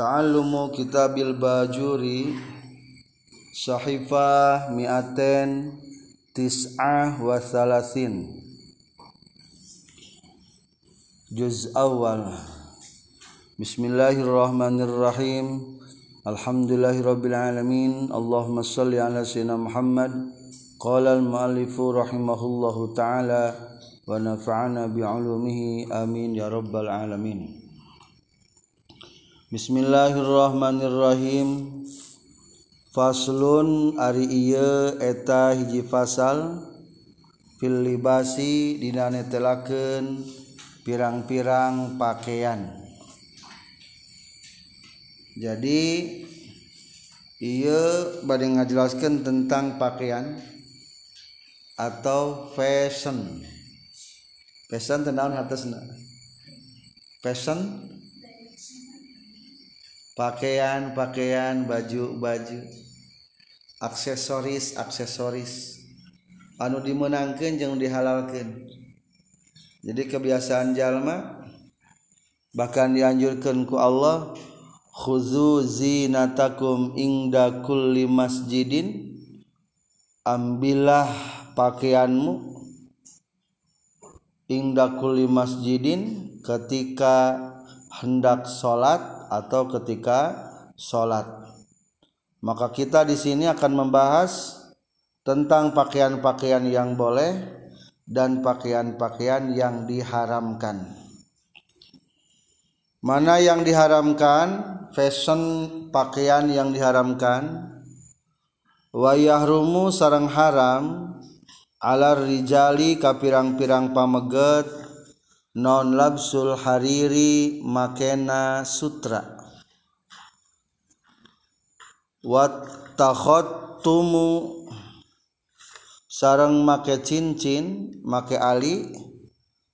Ta'allumu kitabil bajuri Sahifah mi'aten Tis'ah wa salasin Juz awal Bismillahirrahmanirrahim Alhamdulillahirrabbilalamin Allahumma salli ala sayyidina Muhammad Qala al-muallifu rahimahullahu ta'ala Wa nafa'ana bi'ulumihi amin ya rabbal alamin Bismillahirrahmanirrahim Faslun ari iya eta hiji fasal fil libasi dina pirang-pirang pakaian. Jadi iya bade ngajelaskeun tentang pakaian atau fashion. Fashion teh naon hatesna? Fashion pakaian pakaian baju baju. Aksesoris aksesoris. Anu dimenangkan yang dihalalkan jadi kebiasaan jalma bahkan dianjurkan ku Allah khuzu zinatakum ingda kulli masjidin ambillah pakaianmu ingda kulli masjidin ketika hendak sholat atau ketika sholat. Maka kita di sini akan membahas tentang pakaian-pakaian yang boleh dan pakaian-pakaian yang diharamkan. Mana yang diharamkan? Fashion pakaian yang diharamkan. Wayahrumu sarang haram alar rijali kapirang-pirang pameget non labsul hariri makena sutra. Wat tumu sarang make cincin make ali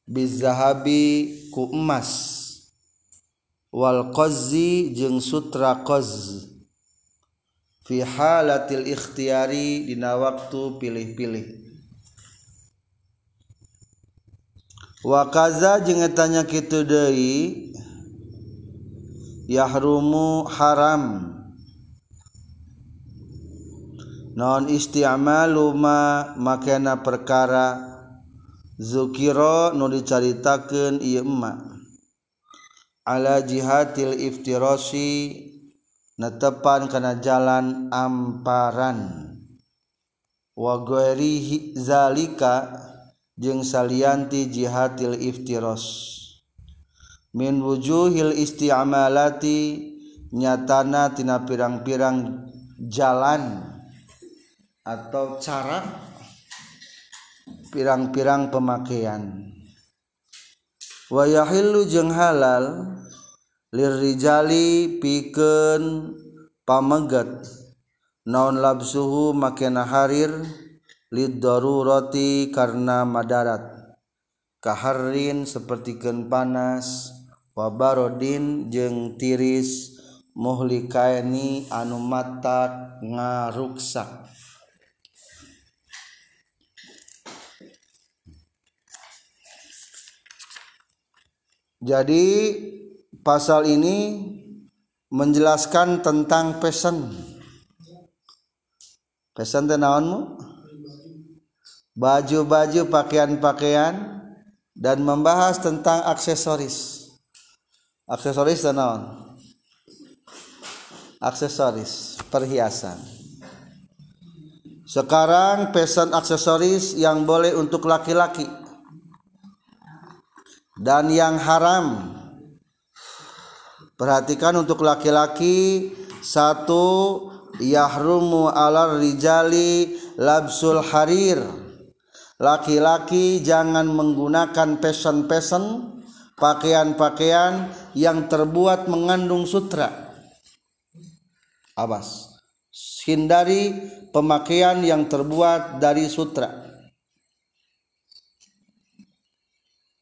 bizahabi ku emas. Wal qazzi jeung sutra qaz fi halatil ikhtiyari dina waktu pilih-pilih wakaza jengetanya kitu deui yahrumu haram. Non istiamalu ma makena perkara zukiro nu dicaritakeun ieu emma. Ala jihatil iftirasi netepan kana jalan amparan. Wa ghairihi zalika salianti jihatil iftiros. Min wujuhil isti'amalati nyatana tina pirang-pirang jalan atau cara pirang-pirang pemakaian. Wa yahillu jeung halal lirrijali pikeun pamegat naon labsuhu makena harir roti karena Madarat. Kaharrin sepertiken panas. Wabarodin jeng tiris. Muhlikaini anu mata ngaruksak. Jadi pasal ini menjelaskan tentang pesan. Pesan tenawanmu baju-baju pakaian-pakaian dan membahas tentang aksesoris. Aksesoris dan naon aksesoris perhiasan. Sekarang pesan aksesoris yang boleh untuk laki-laki. Dan yang haram. Perhatikan untuk laki-laki satu yahrumu alar rijali labsul harir laki-laki jangan menggunakan pesan-pesan pakaian-pakaian yang terbuat mengandung sutra. Awas hindari pemakaian yang terbuat dari sutra.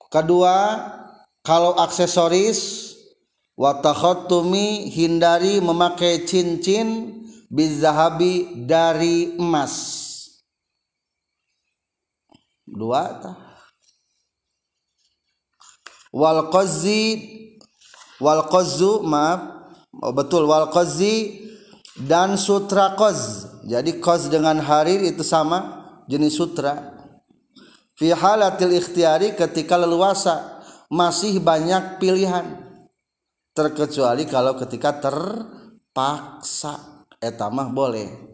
Kedua kalau aksesoris watakhatumi hindari memakai cincin bizahabi dari emas dua ta. Wal qazzi wal qazzu maaf. Oh, betul. Wal qazi dan sutra qaz. Jadi qaz dengan harir itu sama jenis sutra. Fi halatil ikhtiyari ketika leluasa masih banyak pilihan. Terkecuali kalau ketika terpaksa. Etamah boleh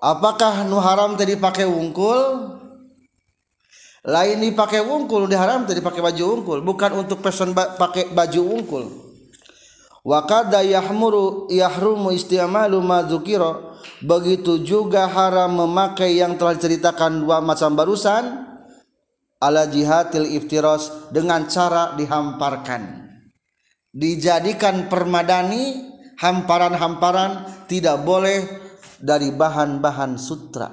apakah nu haram tadi pakai wungkul? Lain dipakai wungkul diharam tadi pakai baju wungkul bukan untuk person ba pakai baju wungkul. Wa kada yahmuru yahrumu isti'malu ma dzukira. Begitu juga haram memakai yang telah diceritakan dua macam barusan ala jihadil iftiros dengan cara dihamparkan. Dijadikan permadani hamparan-hamparan tidak boleh dari bahan-bahan sutra.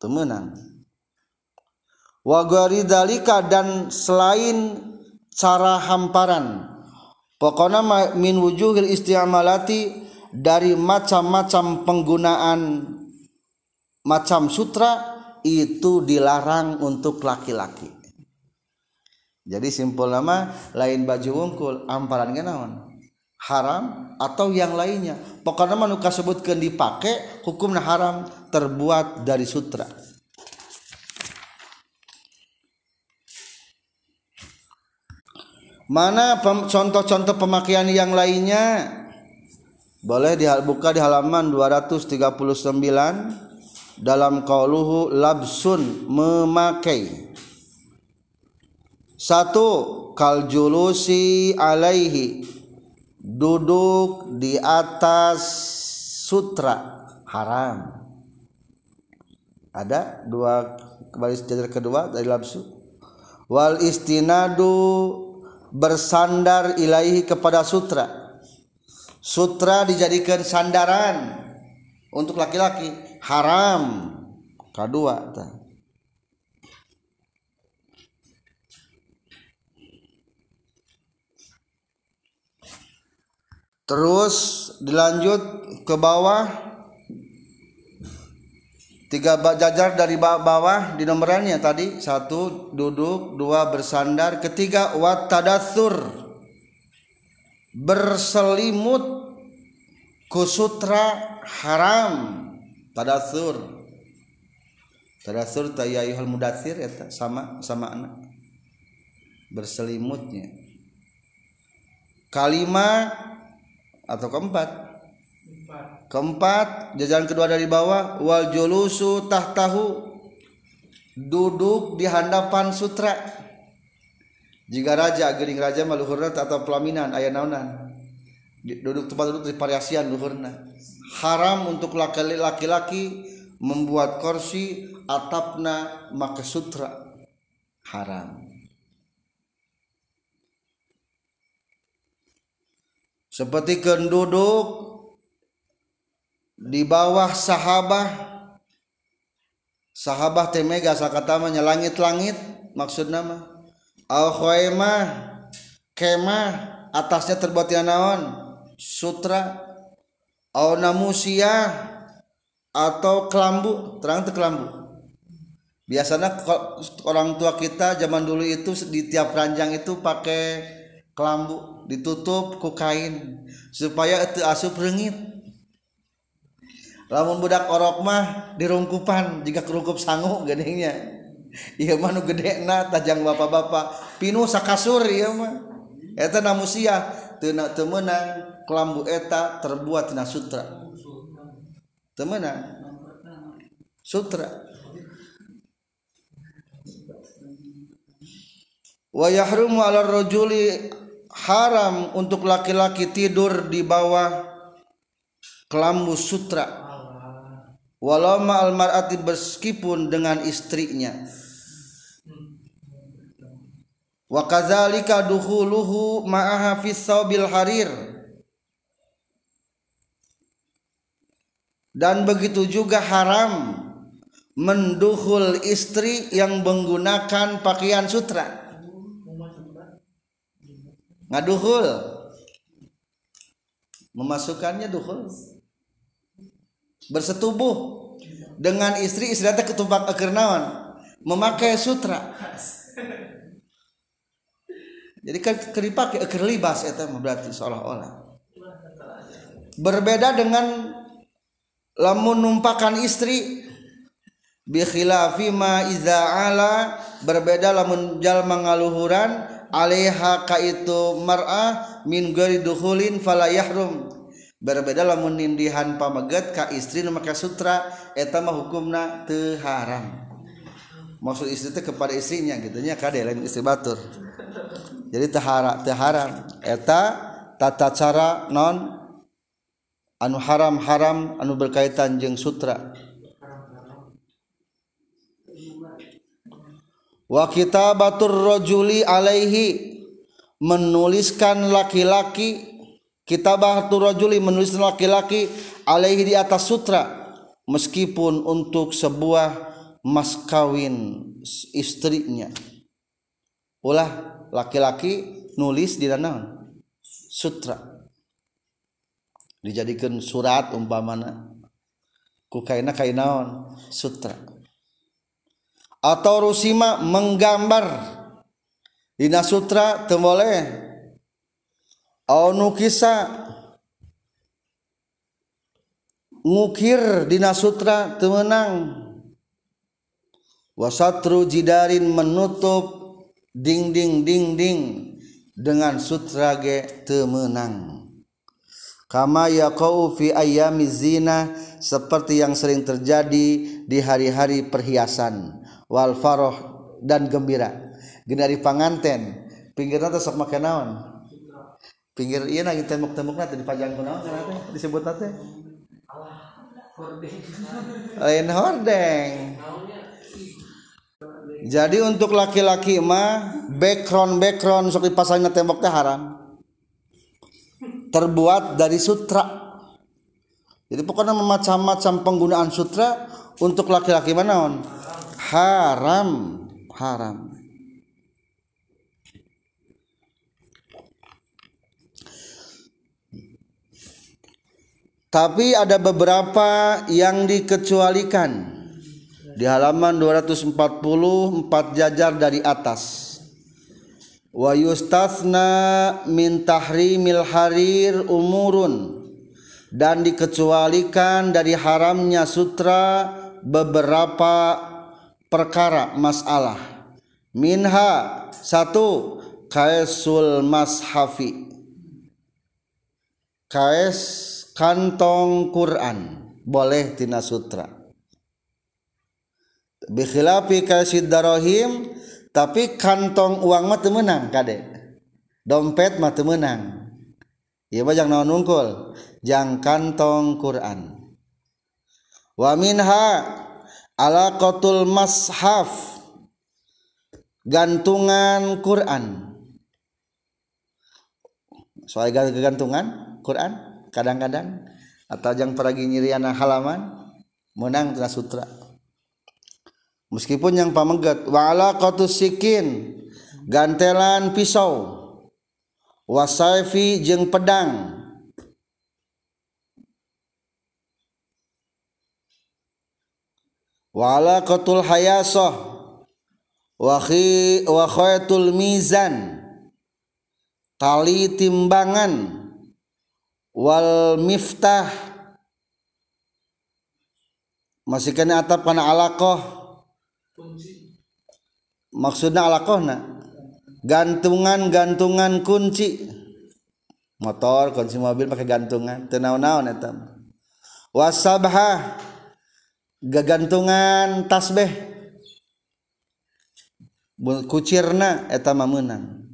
Temenan wagaridalika dan selain cara hamparan. Pokoknya min wujuhil istiamalati dari macam-macam penggunaan macam sutra itu dilarang untuk laki-laki. Jadi simpul nama lain baju wungkul amparan naon haram atau yang lainnya. Pokoknya manuka sebutkan dipakai hukumnya haram terbuat dari sutra. Mana contoh-contoh pemakaian yang lainnya? Boleh dibuka di halaman 239 dalam qauluhu labsun memakai. Satu kal julusi alaihi duduk di atas sutra. Haram. Ada dua baris jajar kedua dari labsu wal istinadu bersandar ilahi kepada sutra. Sutra dijadikan sandaran untuk laki-laki. Haram. Kedua terus dilanjut ke bawah. Tiga jajar dari bawah di nomorannya tadi. Satu duduk. Dua bersandar. Ketiga wat tadathur berselimut kusutra haram. Tadathur tadathur tayayuhal mudathir ya sama sama anak berselimutnya. Kalimat atau keempat? Keempat. Jajaran kedua dari bawah wal julusu tahtahu duduk di hadapan sutra. Jika raja gering raja maluhurna atau pelaminan ayah naunan. Duduk tempat duduk di variasian luhurna. Haram untuk laki-laki membuat kursi atapna maka sutra. Haram seperti kenduduk di bawah sahabat sahabat temega sakatamanya langit-langit maksud nama. Al khaymah kemah atasnya terbuat naon? Sutra. Au namusia atau kelambu terang itu kelambu. Biasanya orang tua kita zaman dulu itu di tiap ranjang itu pakai kelambu ditutup ku kain supaya itu asup rengit lamun budak orok mah dirungkupan jika kerungkup sangu gedenya iya mah nu gede na tajang bapak-bapak. Pinu sakasur iya mah. Eta na teu temenang kelambu eta terbuat tina sutra. Temenang. Sutra. Wa yahrumu ala rajuli haram untuk laki-laki tidur di bawah kelambu sutra. Walau ma'al mar'ati meskipun dengan istrinya. Wa kadzalika dukhuluhu ma'aha fi harir. Dan begitu juga haram menduhul istri yang menggunakan pakaian sutra ngaduhul memasukkannya duhul. Bersetubuh dengan istri istri teh ketumpak eker naon. Memakai sutra. Jadi kan dipakai kerlibas itu berarti seolah-olah. Berbeda dengan lamun numpakan istri bi khilafi ma iza ala berbeda lamun jalma ngaluhuran alaiha ka itu mar'ah min gari duhulin fala yahrum. Berbeda lamun nindihan pameget ka istri nu make sutra eta mah hukumna teu haram. Maksud istri teh kepada istrinya gitu nya kade lain istri batur. Jadi teu haram teu haram. Eta tata cara non anu haram haram anu berkaitan jeung sutra. Wa kitabatur rajuli alaihi menuliskan laki-laki kitabatur rajuli menuliskan laki-laki alaihi di atas sutra meskipun untuk sebuah mas kawin istrinya. Ulah laki-laki nulis di naon sutra. Dijadikan surat umpamana ku kaina kainaon sutra atau rusima menggambar. Dina sutra teu boleh. Nukisa ngukir dina sutra teu meunang wasatru jidarin menutup ding-ding ding-ding dengan sutra ge temenang kama yaqau fi ayyami zina seperti yang sering terjadi di hari-hari perhiasan wal faroh dan gembira. Genari panganten pinggirna teh sok make naon? Pinggir ieu na tembok-tembokna teh dipajang ku naon teh? Disebut teh lain hordeng. Jadi untuk laki-laki mah background background sok dipasangnya tembok teh haram. Terbuat dari sutra. Jadi pokoknya macam-macam penggunaan sutra untuk laki-laki mana on haram. Haram. Tapi ada beberapa yang dikecualikan. Di halaman 240 empat jajar dari atas. Wa yustasna min tahrimil harir umurun. Dan dikecualikan dari haramnya sutra beberapa perkara masalah. Minha satu kaesul mashafi. Kaes kantong Quran. Boleh tina sutra. Bikhilafi kasid darohim tapi kantong uang mah menang kade. Dompet mah menang ya bajang naon nungkul? Jang kantong Quran. Wa minha ala qatul mashaf. Gantungan Quran. Soal gantungan Quran kadang-kadang atau jang peragi nyiriana halaman menang tina sutra. Meskipun yang pamegat wala qatus sikin gantelan pisau. Wasaifi jeung pedang wala qatul hayasah wa khaytul mizan. Tali timbangan. Wal miftah. Masih kena atap kana alaqah. Maksudnya alakohna gantungan-gantungan kunci. Motor kunci mobil pakai gantungan. Tenau-naon eta wasabha gagantungan tasbih kucirna eta menang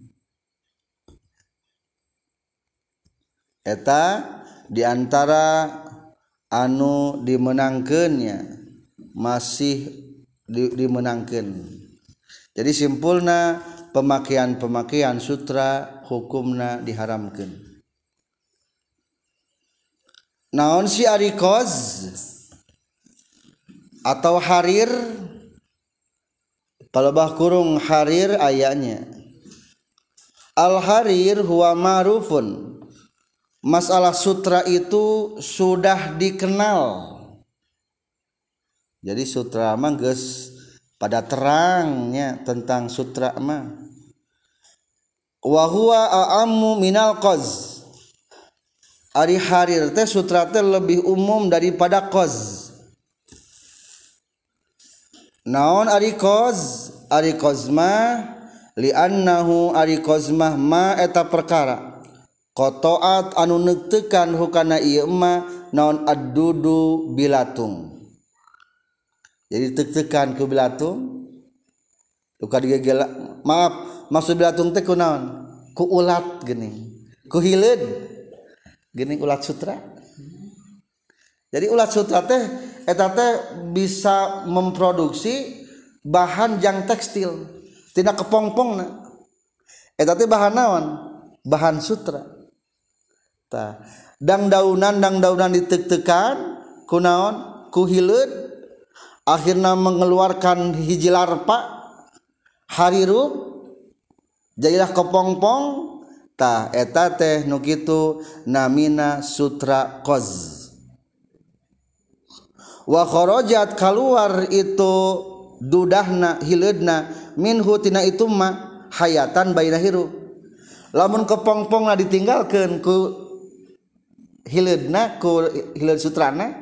eta diantara anu dimenangkannya masih di, dimenangkan jadi simpulna pemakaian-pemakaian sutra hukumna diharamkan naon si arikoz atau harir? Palebah kurung harir ayatnya al harir huwa ma'rufun. Masalah sutra itu sudah dikenal. Jadi sutra mangges pada terangnya tentang sutra mah. Wahwa a'ammu minal qaz. Ari harir teh sutra teh lebih umum daripada qaz naon li annahu liannahu arikozmah ma eta perkara. Kotoat anu nektekan hukana ieu ma naon addudu bilatung. Jadi tektekan ku bilatung luka digegela maaf maksud bilatung teh kunaon ku ulat gini ku hileud gini ulat sutra. Jadi ulat sutra teh eta teh bisa memproduksi bahan jang tekstil. Tidak kepongpong na eta teh bahan naon? Bahan sutra. Tah dang daunan dang daunan ditek-tekan kunaon ku hileud akhirnya mengeluarkan hiji larpa harirup jadilah kepongpong. Tah eta teh nu kitu namina sutra qaz wa kharajat keluar itu dudahna hileudna minhu tina itu ma hayatan baina hirup lamun kepongpongna ditinggalkeun ku hileudna ku hileud sutrana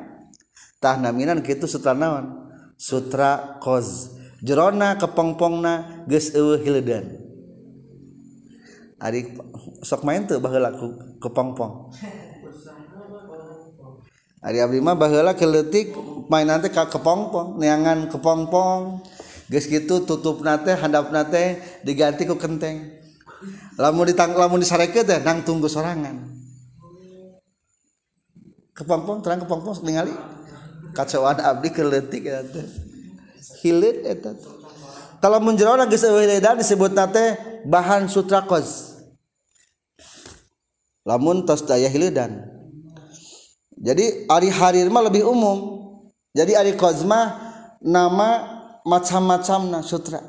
tah naminan kitu sutra naon? Sutra koz jerona kepongpongna geus eueuh hiledan ari sok main teu baheula ku kepongpong. Ari abdi mah baheula keletik main nanti ka kepongpong neangan kepongpong. Geus kitu tutup nate handap nate diganti ku kenteng. Lamun ditang lamun disarekeun teh nang tunggu sorangan. Kepongpong terang kepongpong ningali kacauan abdi keletik eta hilit eta kalau menjerona geus eueuh dan disebut nate bahan sutra qaz lamun tos daya hilidan jadi Ari Harir mah lebih umum. Jadi Ari Kozma nama macam-macam na sutra.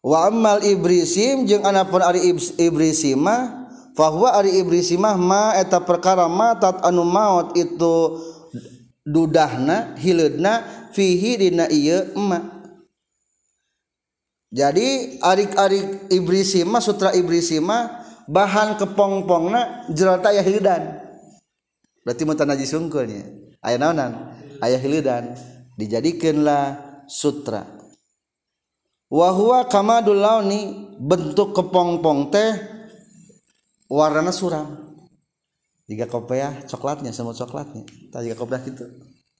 Wa ammal ibrisim jeung anapun Ari ibrisima bahwa Ari ibrisima ma eta perkara matat anu maut itu dudahna hileudna fihi dina ieu emak jadi arik-arik ibrisima sutra ibrisima bahan kepongpongna jerata ya hidan. Berarti mun najis sungkulnya aya naonan? Aya hiledan dijadikeunlah sutra. Wa huwa kamadul launi bentuk kepongpong teh warna suram. Jika kopiah coklatnya semua coklatnya. Tak jika kopiah gitu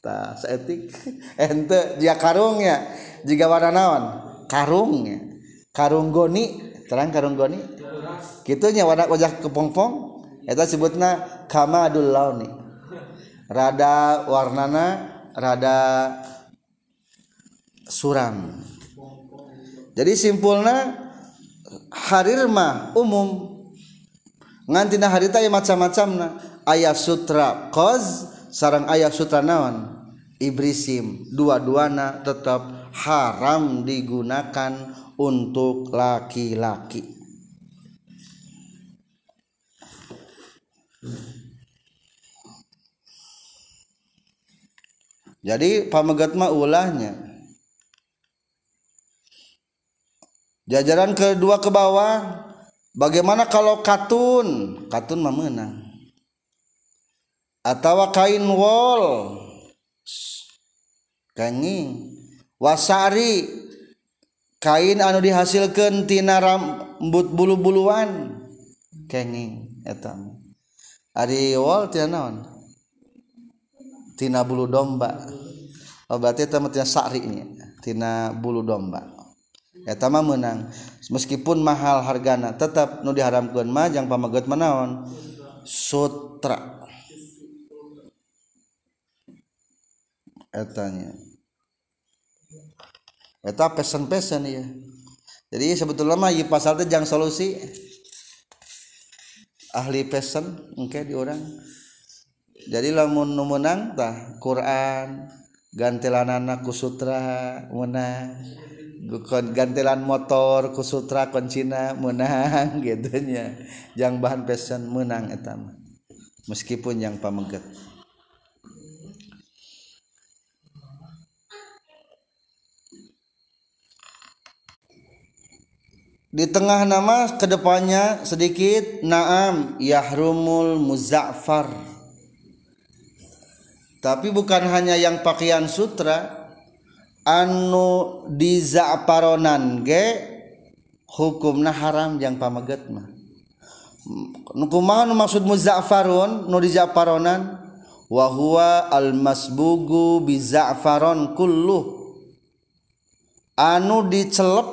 tak seetik ente dia karungnya jika warna naon? Karungnya karung goni. Terang karung goni. Gitunya warna wajah kepongpong itu sebutna kamadul launi. Rada warnana rada suram jadi simpulnya harir mah umum. Ngantina harita ya macam-macam na ayat sutra koz sarang ayat sutra naon? Ibrisim. Dua-duana tetap haram digunakan untuk laki-laki jadi pamegat mah ulahnya. Jajaran kedua ke bawah bagaimana kalau katun? Katun mah menang. Atau kain wol. Kenging. Wasari. Kain anu dihasilkan tina rambut bulu-buluan. Kenging etam ari wol tina naon? Tina bulu domba. Oh berarti mah tina sarinya, tina bulu domba. Eta mah menang. Meskipun mahal hargana tetap nu diharamkan mah jang pamaget manaon sutra. Etanya eta pesen-pesen ya jadi sebetulnya mah ieu pasal teh jang solusi. Ahli pesen engke di orang jadi lamun menang tah Quran gantilanana ku sutra menang. Gantilan motor ku sutra koncina menang gitunya yang bahan pesan menang etam meskipun yang pameget di tengah nama ke depannya sedikit naam yahrumul muzaffar tapi bukan hanya yang pakaian sutra. Anu di za'paronan ge hukumna haram yang pamaget mah. Kumaha nu maksud muza'farun nu di za'paronan wa huwa al masbugu bi za'faron anu dicelep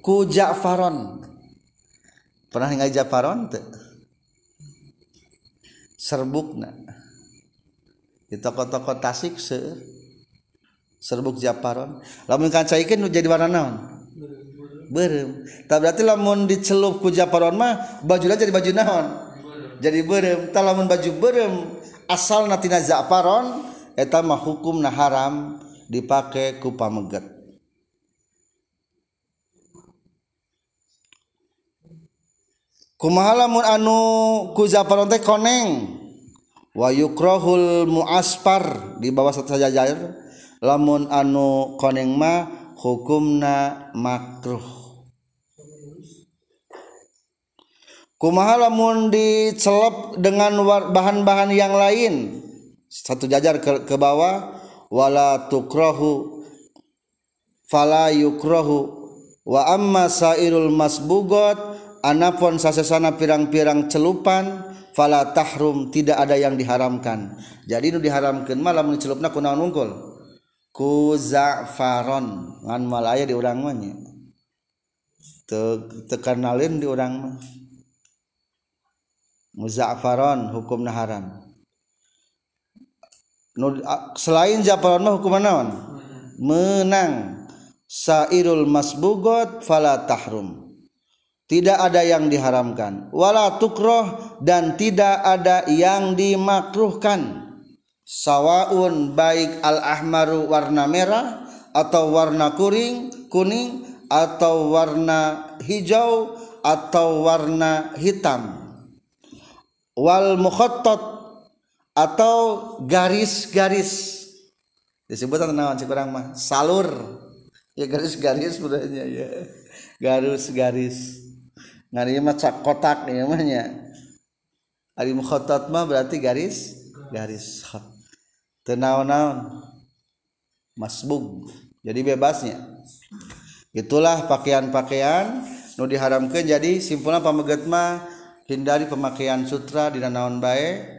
ku Ja'faron pernah nggak Ja'faron tuh serbukna di toko-toko Tasik se serbuk Ja'faron lamun kancaikeun jadi warna naon? Berem. Tak berarti lamun dicelup ku Ja'faron mah baju jadi baju naon? Jadi berem. Tak lamun baju berem asal natina Ja'faron eta mah hukum na haram dipakai ku pameget kumahalamun anu ku zafaron teh koneng wa yukrahul muaspar di bawah satu saja jair lamun anu koneng ma hukumna makruh. Kumaha lamun dicelep dengan bahan-bahan yang lain? Satu jajar ke, ke bawah. Wala tukrahu fala yukrahu. Wa amma sairul masbugot anapun sasesana pirang-pirang celupan fala tahrum tidak ada yang diharamkan. Jadi nu diharamkan malam celupna ku naon unggul ku za'faron. Ngan malaya di urang mah nya. Tekanalin di urang mah. Muza'faron hukumna haram selain zafaron mah hukum naon? Menang. Sairul masbugot fala tahrum tidak ada yang diharamkan. Wala tukroh dan tidak ada yang dimakruhkan. Sawaun baik al ahmaru warna merah atau warna kuning kuning atau warna hijau atau warna hitam. Wal mukhattat atau garis-garis. Disebut nama kurang mah. Salur. Ya garis-garis sebenarnya ya. Garis-garis ngari mah cak kotak nih namanya. Ari mukhatat mah berarti garis garis tenaon-naon masbug jadi bebasnya. Itulah pakaian-pakaian nu diharamkan jadi simpulnya pameget mah hindari pemakaian sutra di naon bae.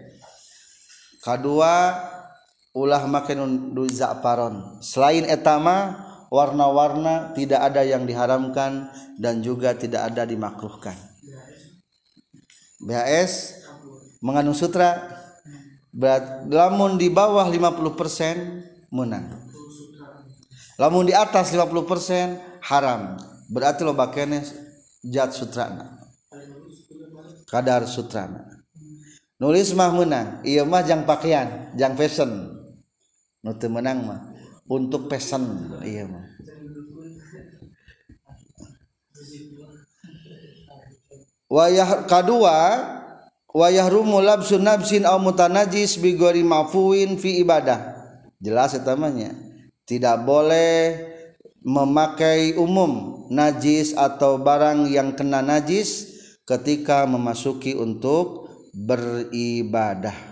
Kedua ulah makin nu za'paron selain etama warna-warna tidak ada yang diharamkan dan juga tidak ada dimakruhkan. BHS mengandung sutra berat, lamun di bawah 50% menang. Lamun di atas 50% haram. Berarti lo bakene jat sutrana. Kadar sutrana. Nulis mah menang. Iya mah jang pakaian, jang fashion. Nutu menang mah untuk pesan. Iya mah wayah kedua wayah rumu labsu nabsin au mutanajis bi gori mafuin fi ibadah. Jelas utamanya tidak boleh memakai umum najis atau barang yang kena najis ketika memasuki untuk beribadah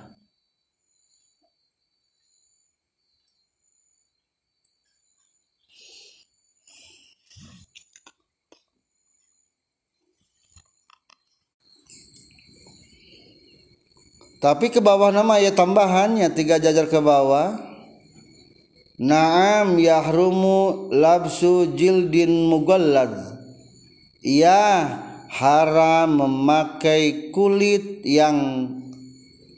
tapi ke bawah nama ya tambahannya tiga jajar ke bawah. Naam yahrumu labsu jildin mugallad Ya haram memakai kulit yang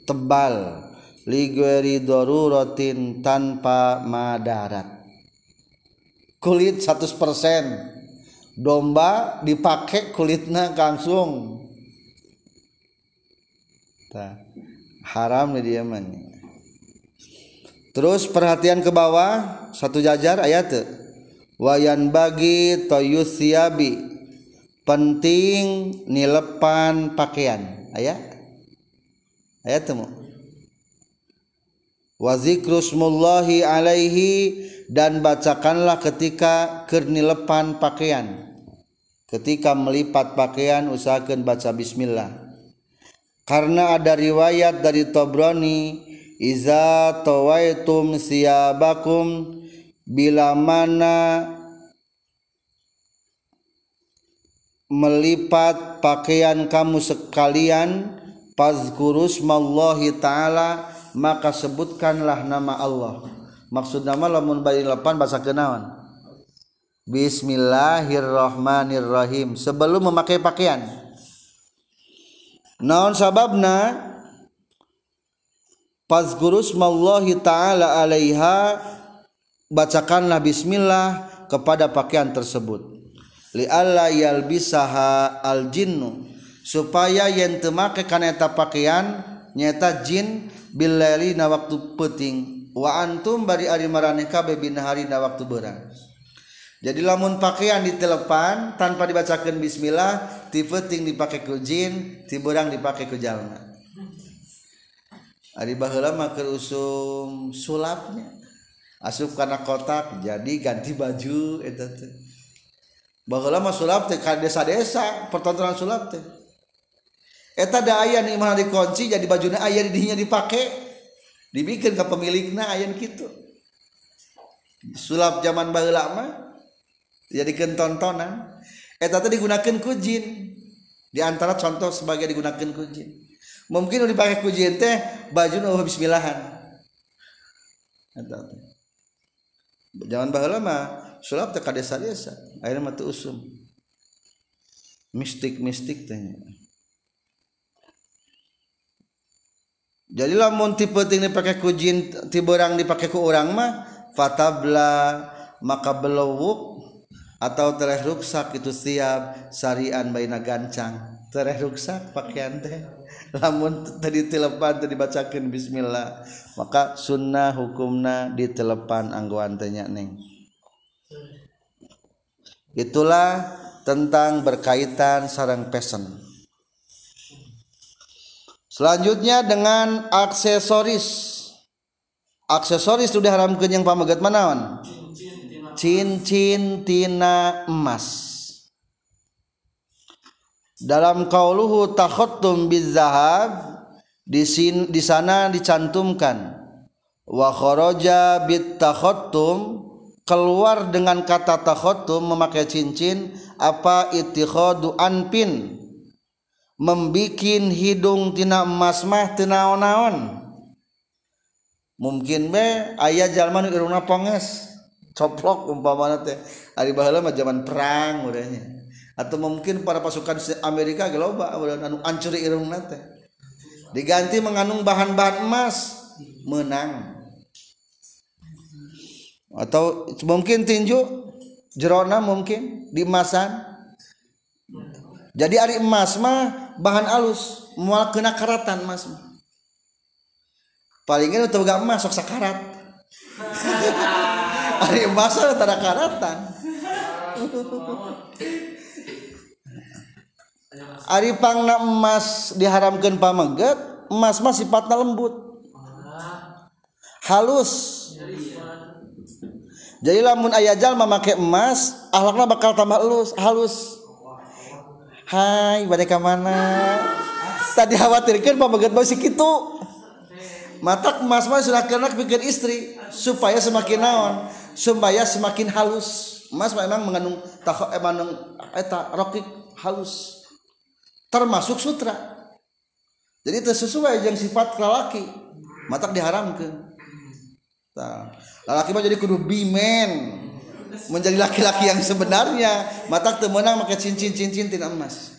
tebal. Ligweri doruratin tanpa madarat. Kulit 100% domba dipakai kulitnya langsung. Nah haram nih dia terus perhatian ke bawah satu jajar ayat wayan bagi toyusiabi penting nilepan pakaian. Ayat? Ayat temu wazikrusmullahi alaihi dan bacakanlah ketika kernilepan pakaian. Ketika melipat pakaian usahakan baca bismillah karena ada riwayat dari Tobroni iza tawaitum siyabakum bila mana melipat pakaian kamu sekalian pazkurus mallahi ta'ala maka sebutkanlah nama Allah. Maksud nama lamun bari lepan bahasa kenawan Bismillahirrahmanirrahim. Sebelum memakai pakaian naon sababna? Fazkurus mallahi ta'ala alaiha Bacakanlah bismillah kepada pakaian tersebut. Li'alla yalbisaha al jinnu Supaya yang temake kaneta pakaian Nyata jin bilali na waktu peting Wa antum bari ari maraneh kabe bin hari na waktu beurang. Jadi lamun pakaian ditelepan tanpa dibacakan bismillah ti peting dipakai ku jin ti beurang dipakai ku jalma. Ari baheula mah usum sulapnya. Asup karena kotak jadi ganti baju eta teh. Baheula mah sulap teh ka desa-desa pertontonan sulap teh. Eta da aya nih mana dikunci jadi bajunya aya di dinya dipakai dibikin ke pemiliknya aya gitu sulap zaman baheula mah dijadikan tontonan. Eta teh digunakan ku jin di antara contoh sebagai digunakan ku jin mungkin udah dipakai ku jin teh baju nu bismillahan eta teh. Zaman baheula mah sulap teh ka desa-desa akhirnya mah usum. Mistik-mistik teh jadi lamun tipe ting dipakai ku jin tiberang dipakai ku orang mah fatabla maka belowuk atau tereh ruksak itu siap sarian baina gancang. Tereh ruksak pakaian teh. Lamun tadi telepan tadi dibacakan bismillah maka sunnah hukumna di telepan angguan tanya neng. Itulah tentang berkaitan sarang pesen. Selanjutnya dengan aksesoris. Aksesoris sudah haramkan yang pamegat manawan cincin tina emas. Dalam kauluhu takhottum bizahab di sin, di sana dicantumkan. Wa kharaja bit keluar dengan kata takhottum memakai cincin apa ittikhadu anpin? Membikin hidung tina emas mah tina naon mungkin be aya jalma irungna ponges coplok umpamana teh ari baheula mah zaman perang urangnya atau mungkin para pasukan Amerika geloba anu ancuri irungna teh. Diganti mengandung bahan-bahan emas menang. Atau mungkin tinju jerona mungkin di emasan jadi ari emas mah bahan alus mual kena karatan mah. Palingnya udah gak emas sok sakarat Ari basa tara karatan. Ari pangna emas diharamkan pamegat, emas mah sifatnya lembut. Halus. Jadi lamun aya jalma make emas, ahlakna bakal tambah elus, halus. Hai, bade ka mana? Tadi khawatirkan pamegat basi kitu. Matak emas mah sudah kena pikir istri supaya semakin naon supaya semakin halus. Emas memang mengandung tak emang eta rokik halus. Termasuk sutra. Jadi itu sesuai yang sifat lelaki. Matak diharamkan. Nah, lelaki mah jadi kudu bimen. Menjadi laki-laki yang sebenarnya. Matak temenang pakai cincin-cincin tidak emas.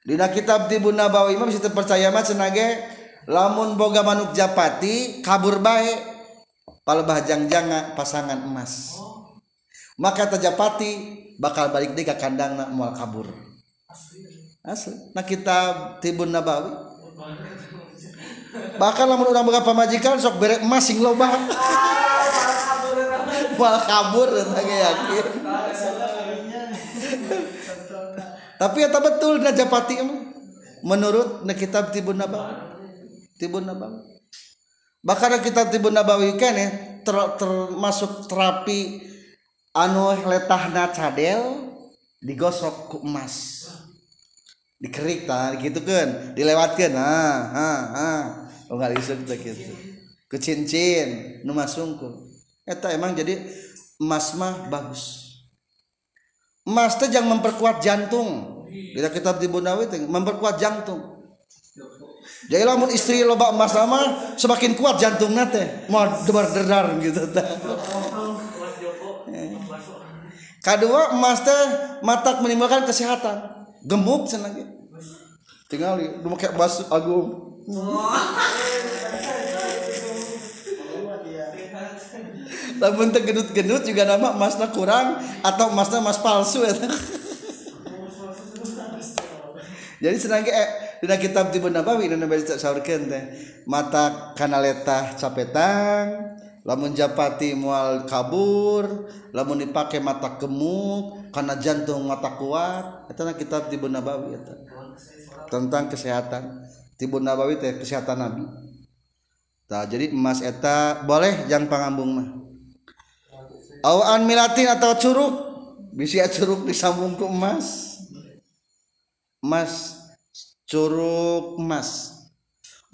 Dina kitab Tibun Nabawi mah bisa terpercaya mah cenage lamun boga manuk japati kabur baik palebah jangjanga pasangan emas. Maka tajapati bakal balik deh ke kandangna mual kabur. Asli. Nah kitab Tibun Nabawi. Bahkan lamun orang boga pamajikan sok berek emas sing loba. Mual kabur eta yakin. Tapi eta betul najapati menurut kitab Tibun Nabawi. Tibun Nabawi bahkan kitab Tibun Nabawi kene ter, termasuk terapi anu letahna cadel digosok ku emas. Dikerik tah gitu kan dilewatkan ah ah ah oh nggak disebut gitu. Ke cincin nu masungkul eta emang jadi emas mah bagus. Emas teh jangan memperkuat jantung. Kita kitab di Bunawi memperkuat jantung jadi lamun istri loba emas sama semakin kuat jantung nate mau debar dedar gitu kedua emas teh matak menimbulkan kesehatan. Gemuk senang tinggal lu kayak emas agung lamun teh gendut-gendut juga nama emasnya kurang atau emasnya emas palsu ya jadi senang eh dina kitab tiba nabawi dina baca saurkeun teh. Mata kanaleta capetang lamun japati mual kabur lamun dipakai mata gemuk karena jantung mata kuat itu kitab tibu nabawi tentang kesehatan. Tibu nabawi teh kesehatan nabi. Nah, jadi emas eta boleh yang pangambung mah. Awan milatin atau curug? Bisa curug disambung ke emas. Emas curug emas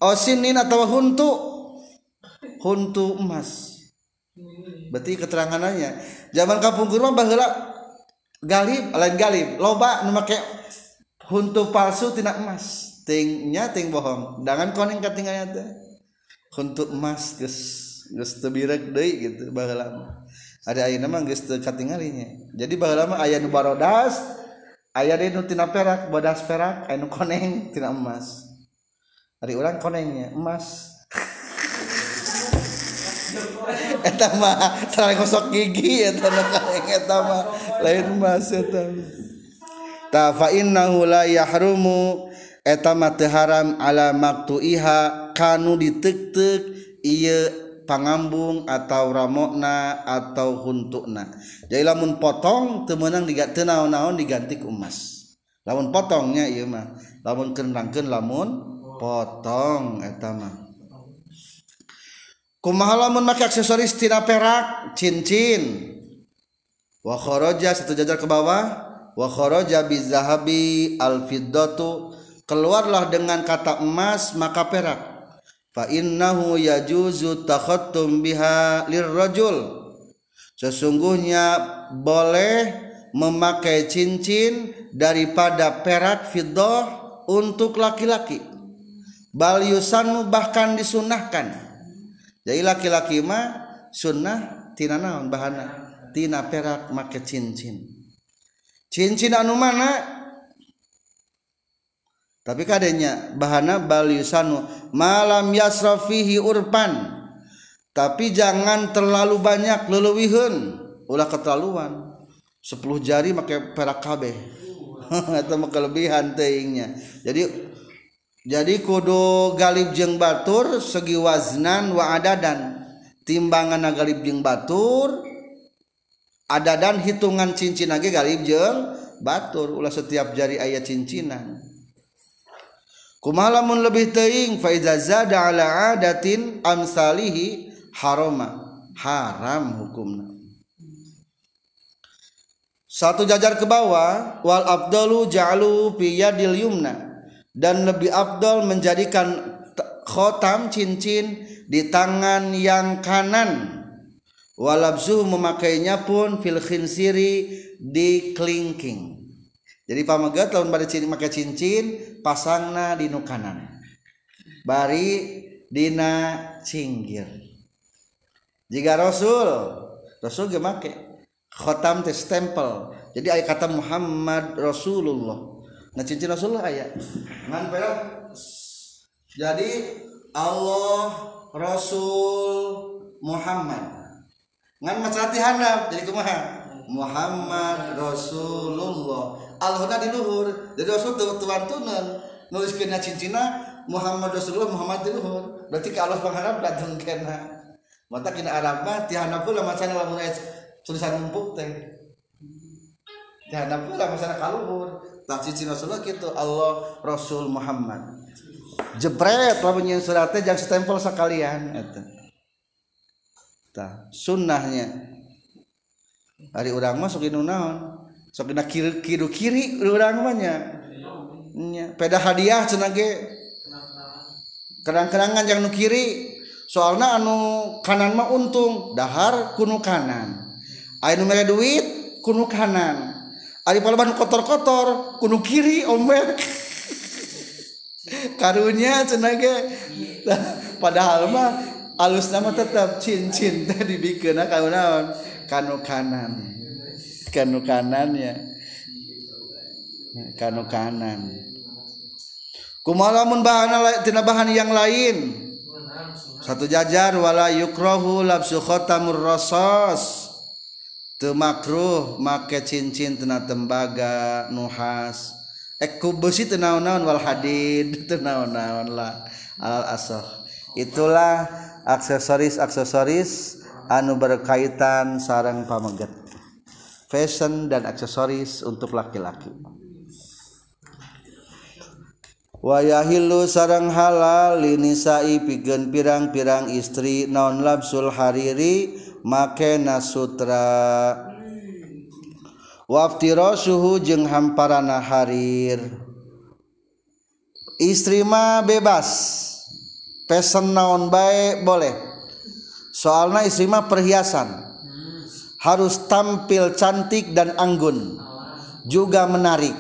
osinin atau huntu? Huntu emas berarti keteranganannya zaman kampung kurma baheula galib lain galib. Loba nu make huntu palsu tina emas tingnya ting bohong. Dangan koning katinggalnya teh. Huntu emas geus geus teu birek deui gitu baheula ada ayeuna mah geus teu katinggalinya. Jadi baheula mah aya nu barodas aya dia nutina perak bodas perak anu koneng tina emas. Hari urang konengnya emas. Eta mah terang gosok gigi eta eta mah lain mas eta ta fa innahu la yahrumu eta mah teu haram ala maqtuiha kanu ditek-tek ieu pangambung atau ramokna atau huntukna. Jadi lamun potong teu meunang diganti naon-naon diganti ku emas. Lamun potongnya ieu mah. Lamun keun lamun potong eta mah. Kumaha lamun make aksesoris tina perak? Cincin. Wa kharaja satu jajar ke bawah. Wa kharaja bizahabi al keluarlah dengan kata emas maka perak fa innahu yajuzu takhattum biha lirrajul. Sesungguhnya boleh memakai cincin daripada perak fiddah untuk laki-laki. Bal yusanu bahkan disunahkan jadi laki-laki mah sunnah tina naon bahana? Tina perak make cincin. Cincin anu mana? tapi kadenya bahana bal yusanu malam yasrafihi urpan. Tapi jangan terlalu banyak lelewihun. Ulah keterlaluan. 10 jari make perak kabeh. Atau kelebihan teingnya jadi jadi kudu galib jeng batur segi waznan wa adadan. Timbangan galib jeng batur adadan hitungan cincin lagi galib jeng batur. Ulah setiap jari ayat cincinan kumalamun lebih teing fa iza zada ala adatin amsalihi harama haram hukumna. Satu jajar ke bawah wal abdalu ja'alu fi yadil yumna. Dan lebih abdol menjadikan khotam cincin di tangan yang kanan. Walabzuh memakainya pun fil khinsiri di kelingking jadi pamagat tahun pada cincin pakai cincin pasangna di kanan. Bari dina cinggir. Jika Rasul Rasul ge make? Khotam teh stempel. Jadi ayat kata Muhammad Rasulullah. Nah cincin Rasulullah ayat ngan perak. Jadi Allah Rasul Muhammad. Ngan macati handap jadi kumaha? Muhammad Rasulullah Allah di luhur. Jadi Rasul tuh tuan tunan nulis kena cincina Muhammad Rasulullah Muhammad di luhur. Berarti ke Allah pengharap datang kena. Mata kena Arab mah tihana pula macam lamun tulisan empuk teh. Tihana pula macam kaluhur. Tak cici Rasulullah gitu Allah Rasul Muhammad. Jebret lah punya suratnya jangan stempel sekalian itu sunnahnya. Hari orang masuk ini naon kiri kiri orangnya peda hadiah kerang-kerangan jangan kiri soalnya anu kanan mah untung dahar kuno kanan. Air nomor duit kuno kanan. Ari palaban kotor-kotor kuno kiri ombek karunya cenage padahal mah alus nama tetap cincin tadi bikin kanu naon kanu kanan kanu kanan ya kanu kanan kumalamun bahan tina bahan yang lain. Satu jajar wala yukrohu labsu khotamur rasos. Makruh make cincin tena tembaga nuhas. Ekku besi tenaon-naon wal hadid tenaon-naon lah. Al asoh itulah aksesoris-aksesoris anu berkaitan sarang pameget fashion dan aksesoris untuk laki-laki. Wayahillu sarang halal linisai pikeun pirang-pirang istri non labsul hariri makena sutra waftiro suhu jeng hamparana harir. Istri mah bebas. Pesen naon baik boleh. Soalnya istri mah perhiasan harus tampil cantik dan anggun juga menarik.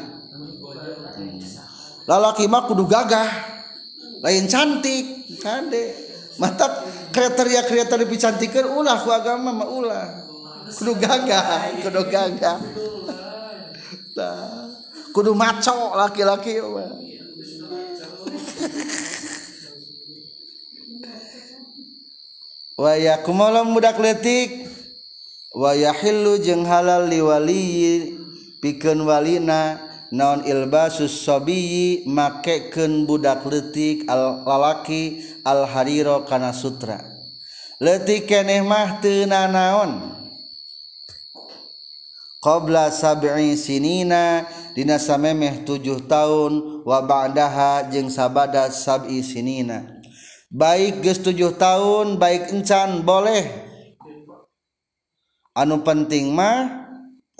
Lalaki mah kudu gagah lain cantik kade mantap kriteria-kriteria lebih cantikan ulah ku agama mah ulah. Kudu gagah kudu gagah. Kudu maco laki-laki mah. Waya kumalam budak letik wayahillu jeung halal liwali pikeun walina naon ilbasus sabiyyi makekeun budak letik al lalaki al hariro kana sutra. Letik keneh mah teu nanaon qabla sab'i sinina dina samemeh tujuh tahun wa ba'daha jeung sabada sab'i sinina. Baik geus tujuh tahun baik encan boleh. anu penting mah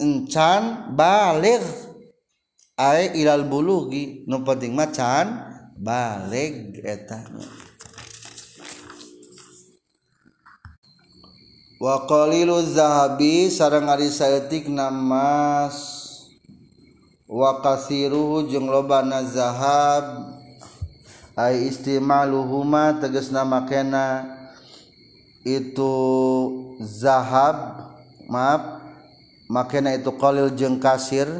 encan balik ai ilal bulugi nu penting mah can balik eta. Wa qalilu zahabi sareng ari saeutik namas. Wa kasiruhu jeung lobana zahab. Ai istimaluhuma tegas nama kena itu zahab. maaf makna itu qalil jeung kasir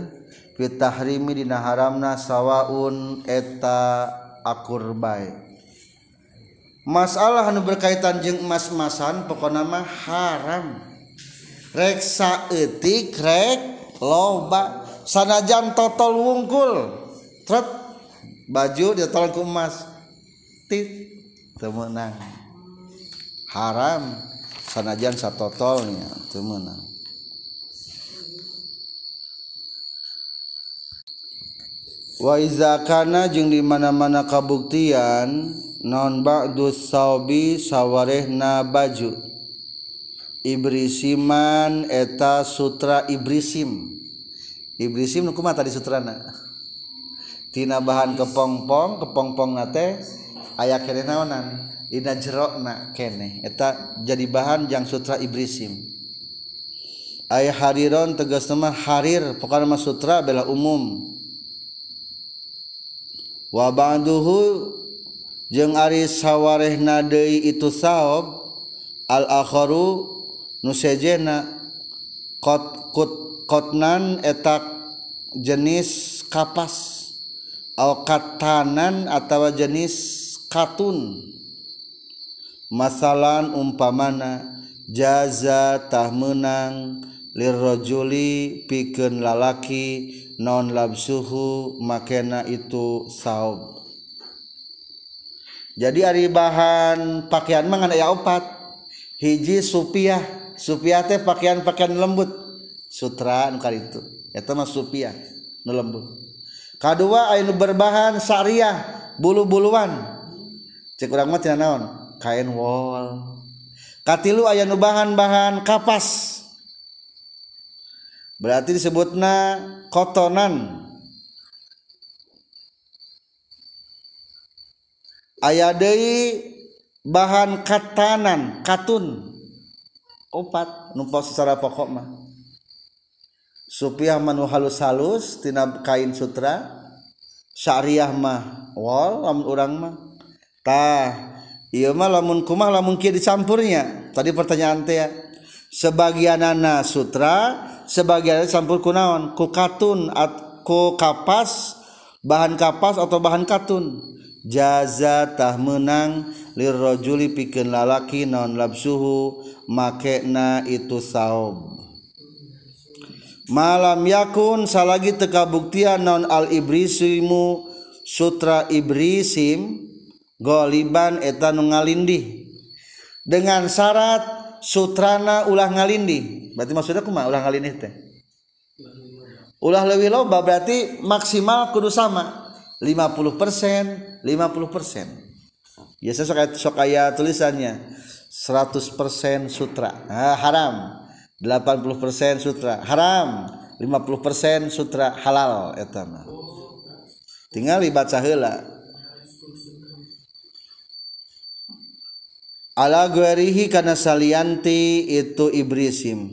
fitahrimi dina haramna sawaun eta akur bae. Masalah anu berkaitan jeung emas-emasan pokona mah haram. Rek saeutik rek loba. Sanajan totol wungkul tret baju dia tolong ku emas tit temenang haram. sanajan satotolnya teu meunang. Wa iza kana jeung di mana-mana kabuktian non ba'du saubi sawarehna baju. Ibrisiman eta sutra ibrisim. Ibrisim nu kumaha tadi sutrana? Tina bahan kepongpong kepongpong nate aya kene naonan? Dina jerona kene eta jadi bahan yang sutra ibrisim. Ayah hariron tegas nama harir pokoknya mas sutra bela umum. Wa ba'duhu jeung ari sawarehna deui itu saob al akharu nu sejena kot kut kotnan etak jenis kapas al katanan atawa jenis katun. Masalan umpamana jaza tah menang lirrajuli pikeun lalaki non labsuhu makena itu saob jadi ari bahan pakaian mah aya opat. Hiji supiah supiah teh pakaian-pakaian lembut. Sutra nu itu. Eta mah supiah nu lembut. Kadua aya berbahan syariah bulu-buluan. Cek urang mah cenah naon kain wol. Katilu aya nu bahan-bahan kapas. Berarti disebutna kotonan. Aya deui bahan katanan katun. Opat numpos secara pokok mah. Supiah manu halus-halus tina kain sutra. Syariah mah wal lamun urang mah. Tah iya mah lamun kumah lamun kieu dicampurnya. Tadi pertanyaan teh ya. Sebagian anak sutra sebagian campur kunaon ku katun at, ku kapas bahan kapas atau bahan katun. Jaza tah menang lirrojuli pikeun lalaki non labsuhu makena itu saub malam yakun salagi teka buktian non al ibrisimu sutra ibrisim goliban eta nu ngalindih. Dengan syarat sutrana ulah ngalindi berarti maksudnya kuma ulah ngalindi teh? Ulah lebih loba berarti maksimal kudu sama. 50 persen 50 persen. Biasa sok sok aya tulisannya. 100 persen sutra. Nah, haram. 80 persen sutra. Haram. 50 persen sutra halal etama tinggal dibaca heula ala guerihi kana salianti itu ibrisim.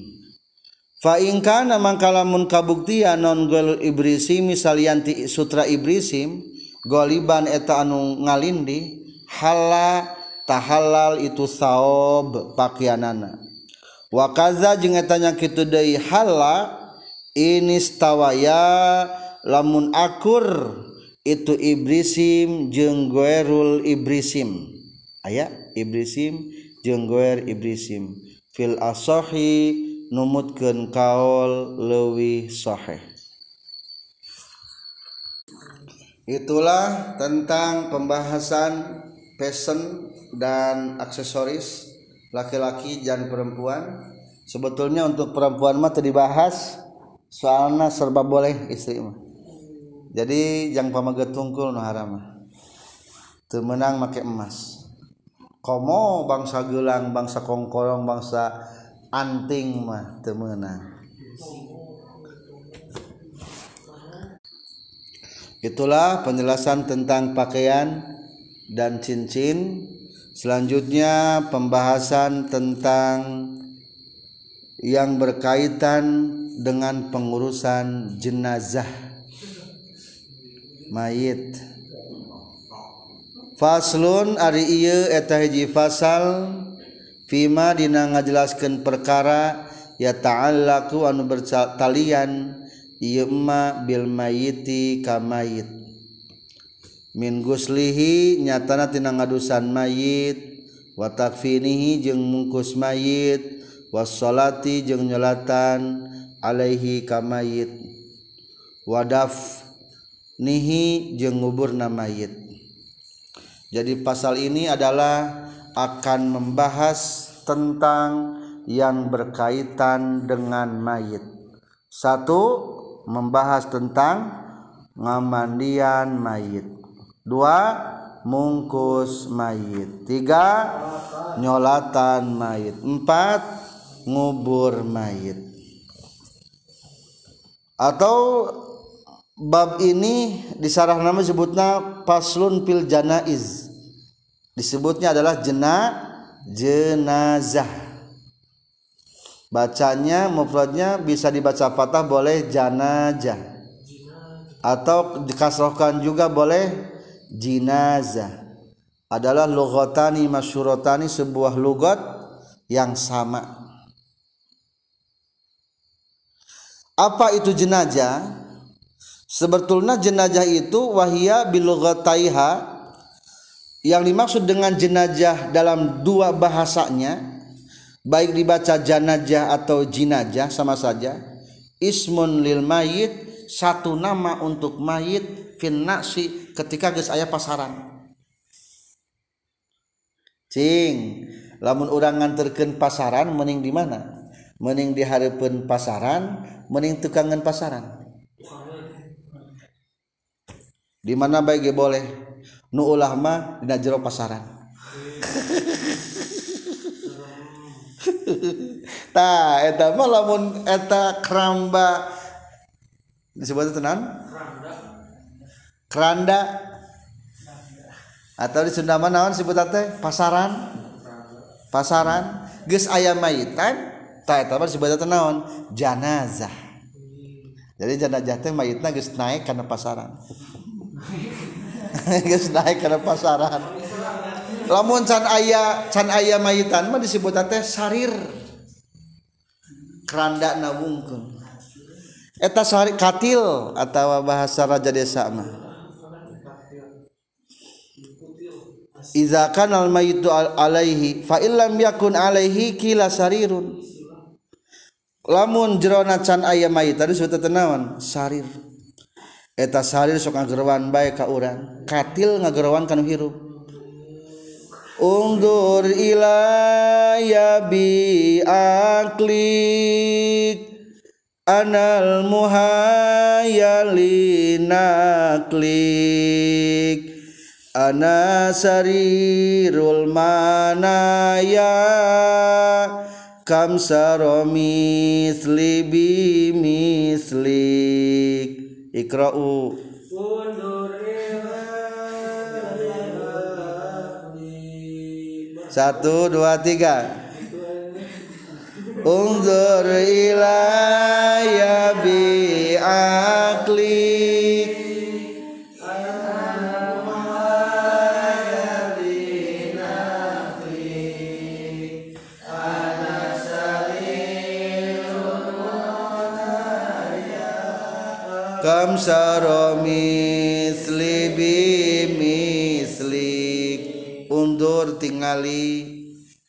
Fa ingkana mangkalamun kabuktia non gol ibrisim salianti sutra ibrisim goliban eta anu ngalindi hala tahalal itu saob pakianana. Wa kaza jeung eta nya kitu deui hala inistawaya lamun akur itu ibrisim jeung guerul ibrisim. Aya? Ibrisim jengguer ibrisim. Fil asohi numutkeun kaol lewi sahih. Itulah tentang pembahasan fashion dan aksesoris laki-laki dan perempuan. Sebetulnya untuk perempuan mah tadi bahas soalnya serba boleh istri mah. Jadi yang pamaget tungkul no haram temenang make emas komo bangsa gelang bangsa kongkorong bangsa anting mah temenang itulah penjelasan tentang pakaian dan cincin. Selanjutnya pembahasan tentang yang berkaitan dengan pengurusan jenazah mayit Faslun ari ieu eta hiji fasal fima dina ngajelaskeun perkara ya ta'allaqu anu bertalian ieu ma bil mayiti ka mayit. Min guslihi nyatana tina ngadusan mayit wa takfinihi jeung mungkus mayit wassolati jeung nyolatan alaihi ka mayit. Wadaf nihi jeung nguburna mayit. Jadi pasal ini adalah akan membahas tentang yang berkaitan dengan mayit. Satu, membahas tentang ngamandian mayit. Dua, mungkus mayit. Tiga, nyolatan mayit. Empat, ngubur mayit. Atau bab ini disarah nama sebutnya paslun pil janaiz. Disebutnya adalah jena jenazah. Bacanya mufradnya bisa dibaca fatah boleh janajah atau dikasrohkan juga boleh jinazah adalah lughatani masyurotani sebuah lugat yang sama. Apa itu jenazah sebetulnya jenazah itu wahia bilughataiha yang dimaksud dengan jenajah dalam dua bahasanya baik dibaca janajah atau jinajah sama saja ismun lil mayit satu nama untuk mayit fin nasi ketika geus aya pasaran. Cing lamun urang nganterkeun pasaran mending di mana? Mending di hareupeun pasaran mending tukangan pasaran di mana baik boleh? Nu ulah mah dina jero pasaran. Tah eta mah lamun eta keramba disebut tenan keranda atau di Sunda mah naon sebutan teh pasaran. Pasaran. Geus aya mayitan ta eta mah disebut naon? Janazah. Jadi jenazah teh mayitna geus naik karena pasaran. geus naik karena pasaran. Lamun can aya can aya mayitan mah disebut teh sarir. Keranda nabungkeun. Eta sarir katil atau bahasa raja desa mah. Iza kana al mayitu alaihi fa illam yakun alaihi kila sarirun. Lamun jerona can aya mayit tadi sudah tenawan sarir eta sahir sok ngagerwan bae ka urang. Katil ngagerwan kanu hirup. Undur ilaya bi aklik anal muhayyali klik. Ana sarirul manaya kam saromisli bimislik ikra'u Satu, dua, tiga. Unzur ilaya bi akli amsaro misli bimislik undur tingali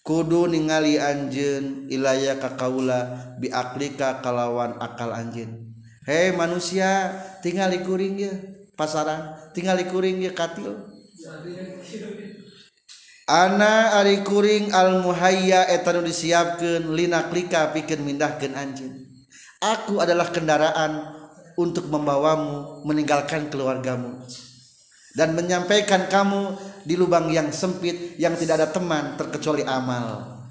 kudu ningali anjen ilaya kakaula biaklika kalawan akal anjen hei manusia tingali kuring ya pasaran tingali kuring ya katil. Ana ari kuring almuhaya etanu disiapkan linaklika pikir mindahkan anjeun. Aku adalah kendaraan untuk membawamu meninggalkan keluargamu. Dan menyampaikan kamu di lubang yang sempit yang tidak ada teman terkecuali amal.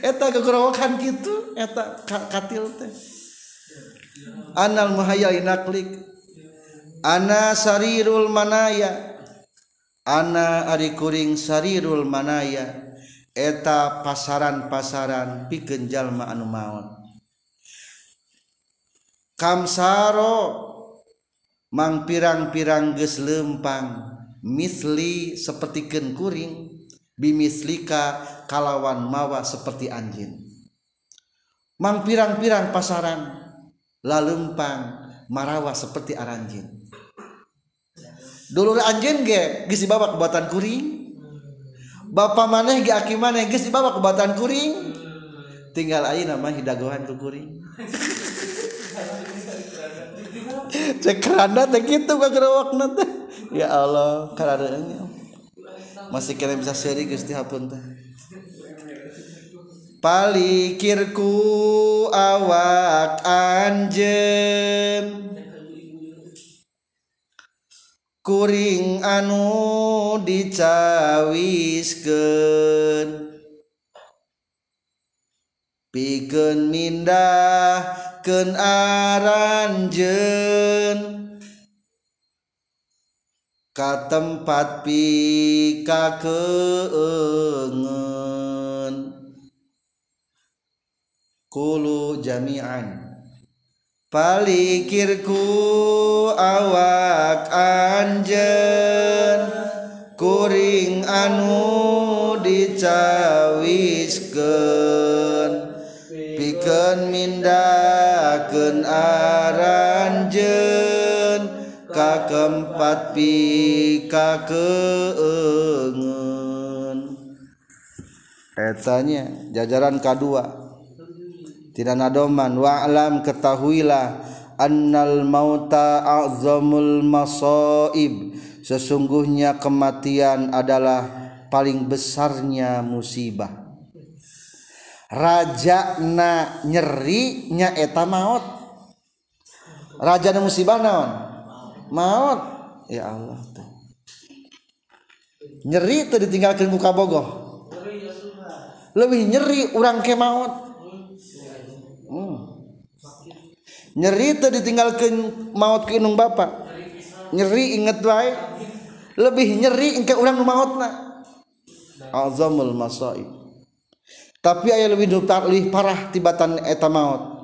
Eta kegerowokan gitu eta katil teh. Anal muhayyal inaklik. Ana sarirul manaya. Ana ari kuring sarirul manaya eta pasaran-pasaran pikeun jalma anu maut kamsaro mang pirang-pirang geus lempang misli sapertikeun kuring bimislika kalawan mawa seperti anjing. Mang pirang-pirang pasaran lalempang marawa seperti aranjin dulur anjing ge geus dibawa ke batan kuring Bapak maneh ge aki maneh geus dibawa ke batan kuring. Tinggal ayeuna mah hidagohan ku kuring. Cek keranda teh ka gerowakna teh. Ya Allah karadeungnya masih kena bisa seri Gusti hapun teh. Palikirku awak anjen kuring anu dicawisken piken mindah ken aranjen ka tempat pika keengen kulu jami'an. Palikirku awak anjen kuring anu dicawiskeun pikeun mindakeun aranjeun ka keempat pika keengen etanya jajaran kedua tidak nadoman wa'lam ketahuilah annal mauta a'zamul masaib sesungguhnya kematian adalah paling besarnya musibah. Raja na nyeri nya eta maut. Raja na musibah naon? Maut. Ya Allah nyeri itu ditinggalkan muka bogoh lebih nyeri orang ke maut nyerita ditinggalkan maut ke inung bapak nyeri inget baik lebih nyeri engke orang maut na azamul masaib. Tapi ayah lebih lebih parah tibatan eta maut.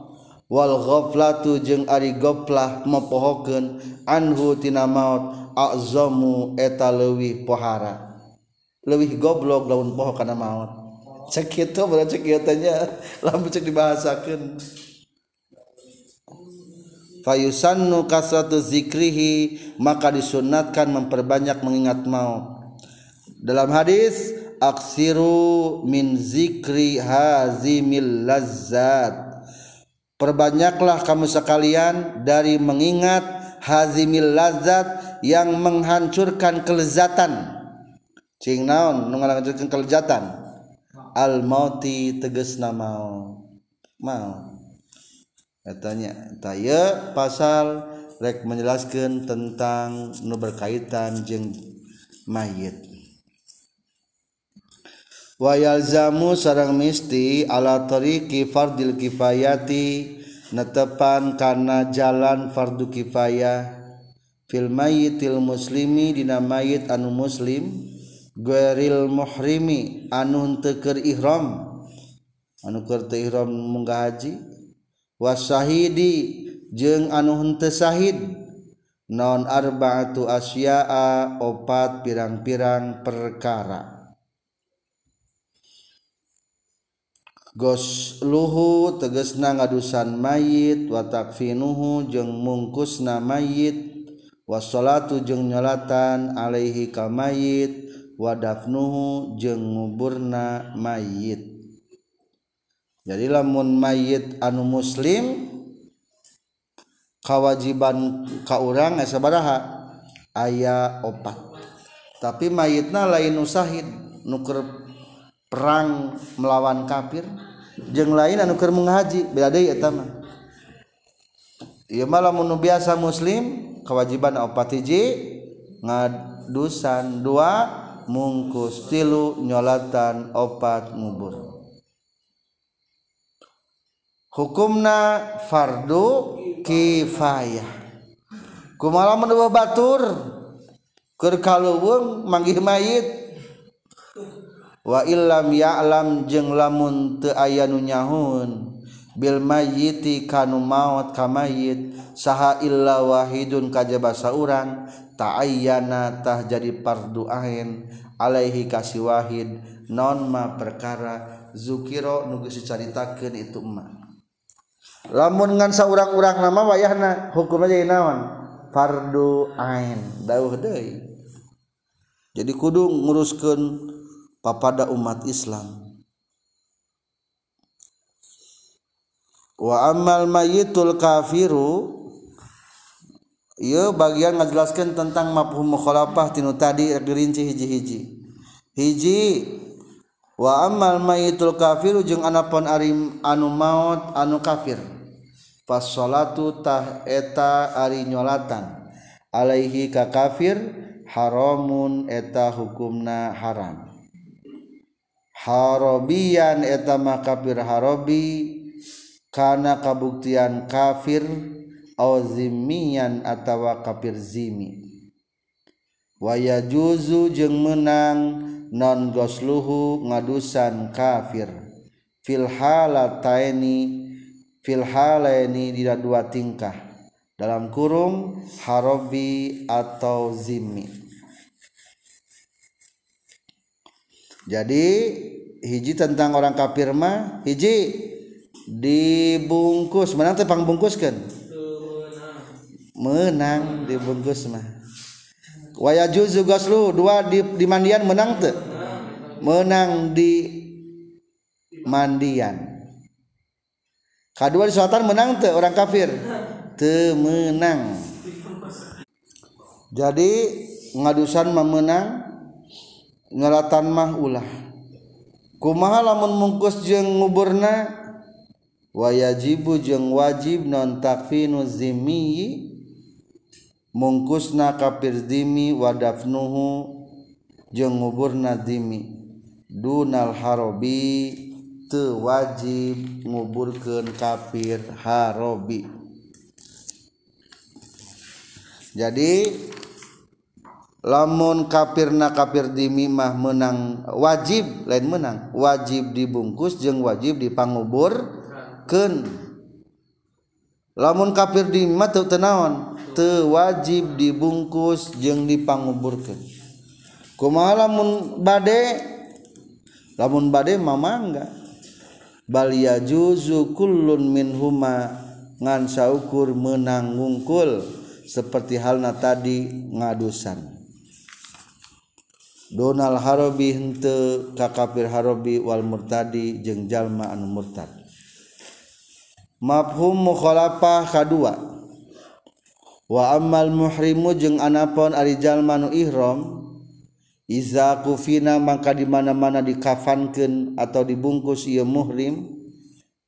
Wal ghaflatu jeung ari goplah mepohokeun anhu tina maut. Azamu eta leuwih pohara. Leuwih goblok lawan poho kana maut. Cek kitu berarti kieu tanya lamun cek dibahasakeun. Fayusannu kasratu zikrihi maka disunatkan memperbanyak mengingat maut. Dalam hadis aksiru min zikri hazimil lazzat. Perbanyaklah kamu sekalian dari mengingat hazimil lazat yang menghancurkan kelezatan. Cing naon nu kelezatan? Al mauti tegesna mau mau katanya taya pasal rek menjelaskan tentang nu berkaitan jeng mayit. Wayalzamu sarang misti ala tariqi fardil kifayati netepan karena jalan fardu kifayah. Fil mayitil muslimi dina mayit anu muslim gueril muhrimi anu teker ihram. Anu kerta ihram munggah haji. Wasahidi jeung anu henteu sahid non arba'atu asya'a opat pirang-pirang perkara. Gos luhu tegesna ngadusan mayit wa jeung mungkusna mayit washolatu jeung nyolatan Alaihi kamait wadafnuhu jeung nguburna mayit jadi lamun mayit anu muslim kewajiban kaurang sabaraha? Ayah opat. Tapi mayitna lain usahid nuker perang melawan kafir jeng lain anuker menghaji beda eta mah. Ieu mah lamun biasa muslim kewajiban opat hiji ngadusan dua mungkus tilu nyolatan opat ngubur. hukumna fardu kifayah. Kumala mendua batur? Keur kaluweung manggih mayit. Wa illam ya'lam jeung lamun teu aya nu nyahun bil mayyiti kanu maut ka mayit. Saha illa wahidun kajaba saurang ta'ayyana tah jadi fardu ain. Alaihi kasih wahid non ma perkara zukiro nu geus dicaritakeun itu emak. lamun ngan saurang-urang nama wayahna hukumna jadi naon fardu ain dawuh deui jadi kudu nguruskeun papada umat Islam wa amal mayitul kafiru Iya bagian ngajelaskan tentang mafhum mukhalafah tinu tadi dirinci hiji-hiji. Hiji wa amal mayitul kafiru jeung anapun arim anu maut anu kafir. fasollatutah eta ari nyolatan. Alaihi ka kafir haramun eta hukumna haram. Harobian eta kafir harobi karena kabuktian kafir auzimian atawa kafir zimi. Waya juzu jeng menang non gosluhu ngadusan kafir. Filhalataini taini filhala ini tidak dua tingkah. Dalam kurung harobi atau zimi jadi hiji tentang orang kafir mah hiji dibungkus. Menang tepang bungkus kan menang dibungkus mah. Waya juzu gaslu dua di, di mandian menang tuh menang di mandian kedua di selatan menang tuh orang kafir. Temenang jadi ngadusan memenang ngelatan mah ulah. Kumaha lamun mungkus jeung nguburna? Wayajibu jeung wajib non takfinu zimmi mungkusna kafir zimmi wadafnuhu jeung ngubur nadimi dunal harobi wajib nguburkeun kafir harobi. Jadi lamun kafirna kafir dimimah menang wajib lain menang wajib dibungkus jeung wajib dipangubur ken lamun kafir dimimah teu tenaon teu wajib dibungkus jeung dipanguburkeun. Kumaha lamun bade? Lamun bade mah mangga. balia juzu kullun min huma ngan saukur menang ngungkul seperti halna tadi ngadusan. Donal Harobi hente kakafir Harobi wal murtadi jeung jalma anu murtad. Mafhum mukhalafah kadua wa ammal muhrimu jeung anapon ari jalma nu ihram Iza kufina mangka di mana-mana dikafankeun atau dibungkus ieu muhrim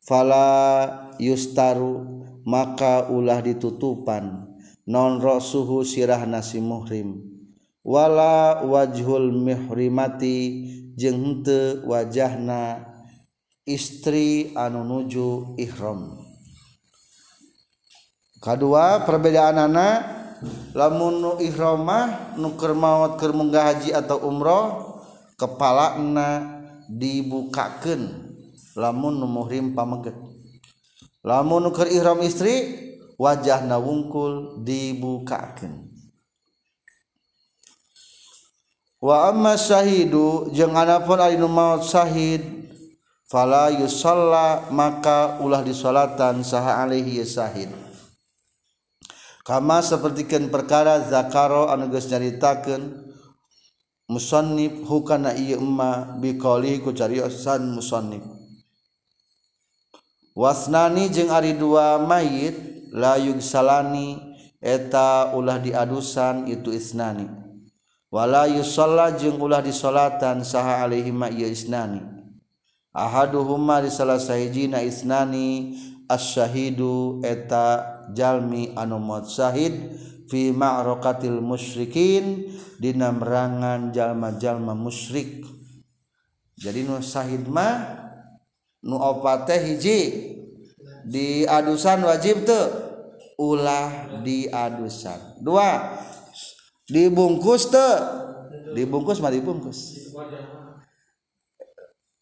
fala yustaru maka ulah ditutupan. Non rasuhu sirah nasi muhrim. Wala wajhul mihrimati jeung henteu wajahna istri anu nuju ihram. Kadua perbedaan anak lamun ihromah nuker maut keur munggah haji atau umroh kepala na dibukakan lamun nu muhrim pameget lamun nuker ihram istri wajah na wungkul dibukakan wa amma syahidu jeung anapun ari nu maut syahid fala yusalla maka ulah disolatan saha alaihi syahid kama sepertikan perkara zakaro anuges nyaritakan musonib hukana iya emma bikoli ku cariosan musonib wasnani jeng ari dua mayit layug salani eta ulah diadusan itu isnani. Wala yusalla jeung ulah disolatan saha alaihima ieu isnani. Ahaduhuma di salah sahijina isnani asyahidu eta jalmi anu maut syahid fi ma'rakatil musyrikin dina merangan jalma-jalma musyrik. Jadi nu syahid mah nu opat teh hiji. Di adusan wajib teu. Ulah di adusan dua dibungkus teu. Dibungkus mah dibungkus.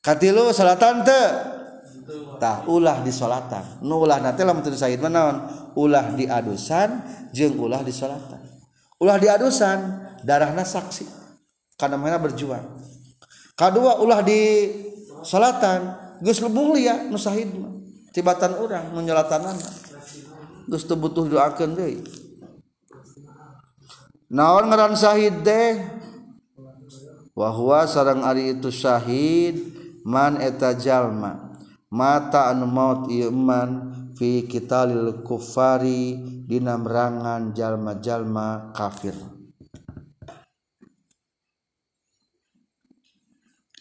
Katilu salatan teu. tah ulah disolatan. Nu ulah nate lamun teu syahid manaon ulah di adusan jeung ulah di salatan ulah di adusan darahna saksi. Karena mana berjuang. Kedua ulah di salatan geus lebuh lia nu Said tibatan urang nu nyolatanana geus teu butuh doakeun deui. Naon ngaran Said teh? Wahwa sarang ari itu Syahid man eta jalma. Mata anu maut ieu man fi qitalil kufari dina merangan jalma-jalma kafir.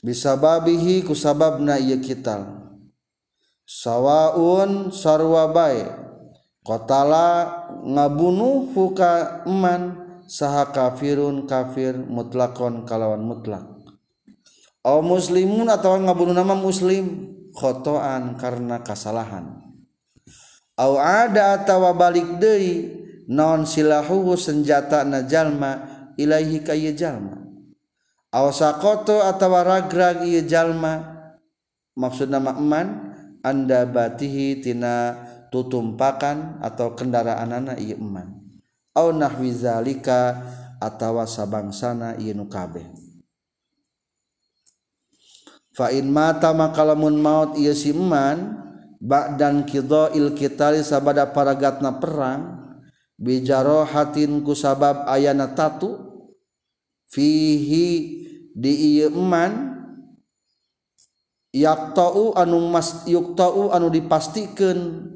Bisababihi kusababna ieu kital. Sawaun sarwa bae qatala ngabunuh huka eman saha kafirun kafir mutlakon kalawan mutlak. Au muslimun atau ngabunuh nama muslim khotoan karena kesalahan. Ada tawa balik De non silahu senjata najallma Iaihi kaylma akoto atauwararajallma maksud namaman anda batihitina tutumpakan atau kendaraan anak Iman nah wizalika atauwasa bangsana Inukabe fain mata makalamun maut ia siman bak ba'dan kido il kitali sabada paragatna perang bijaro hatin ku sabab ayana tatu fihi di iya eman yaktau anu mas yuktau anu dipastikan.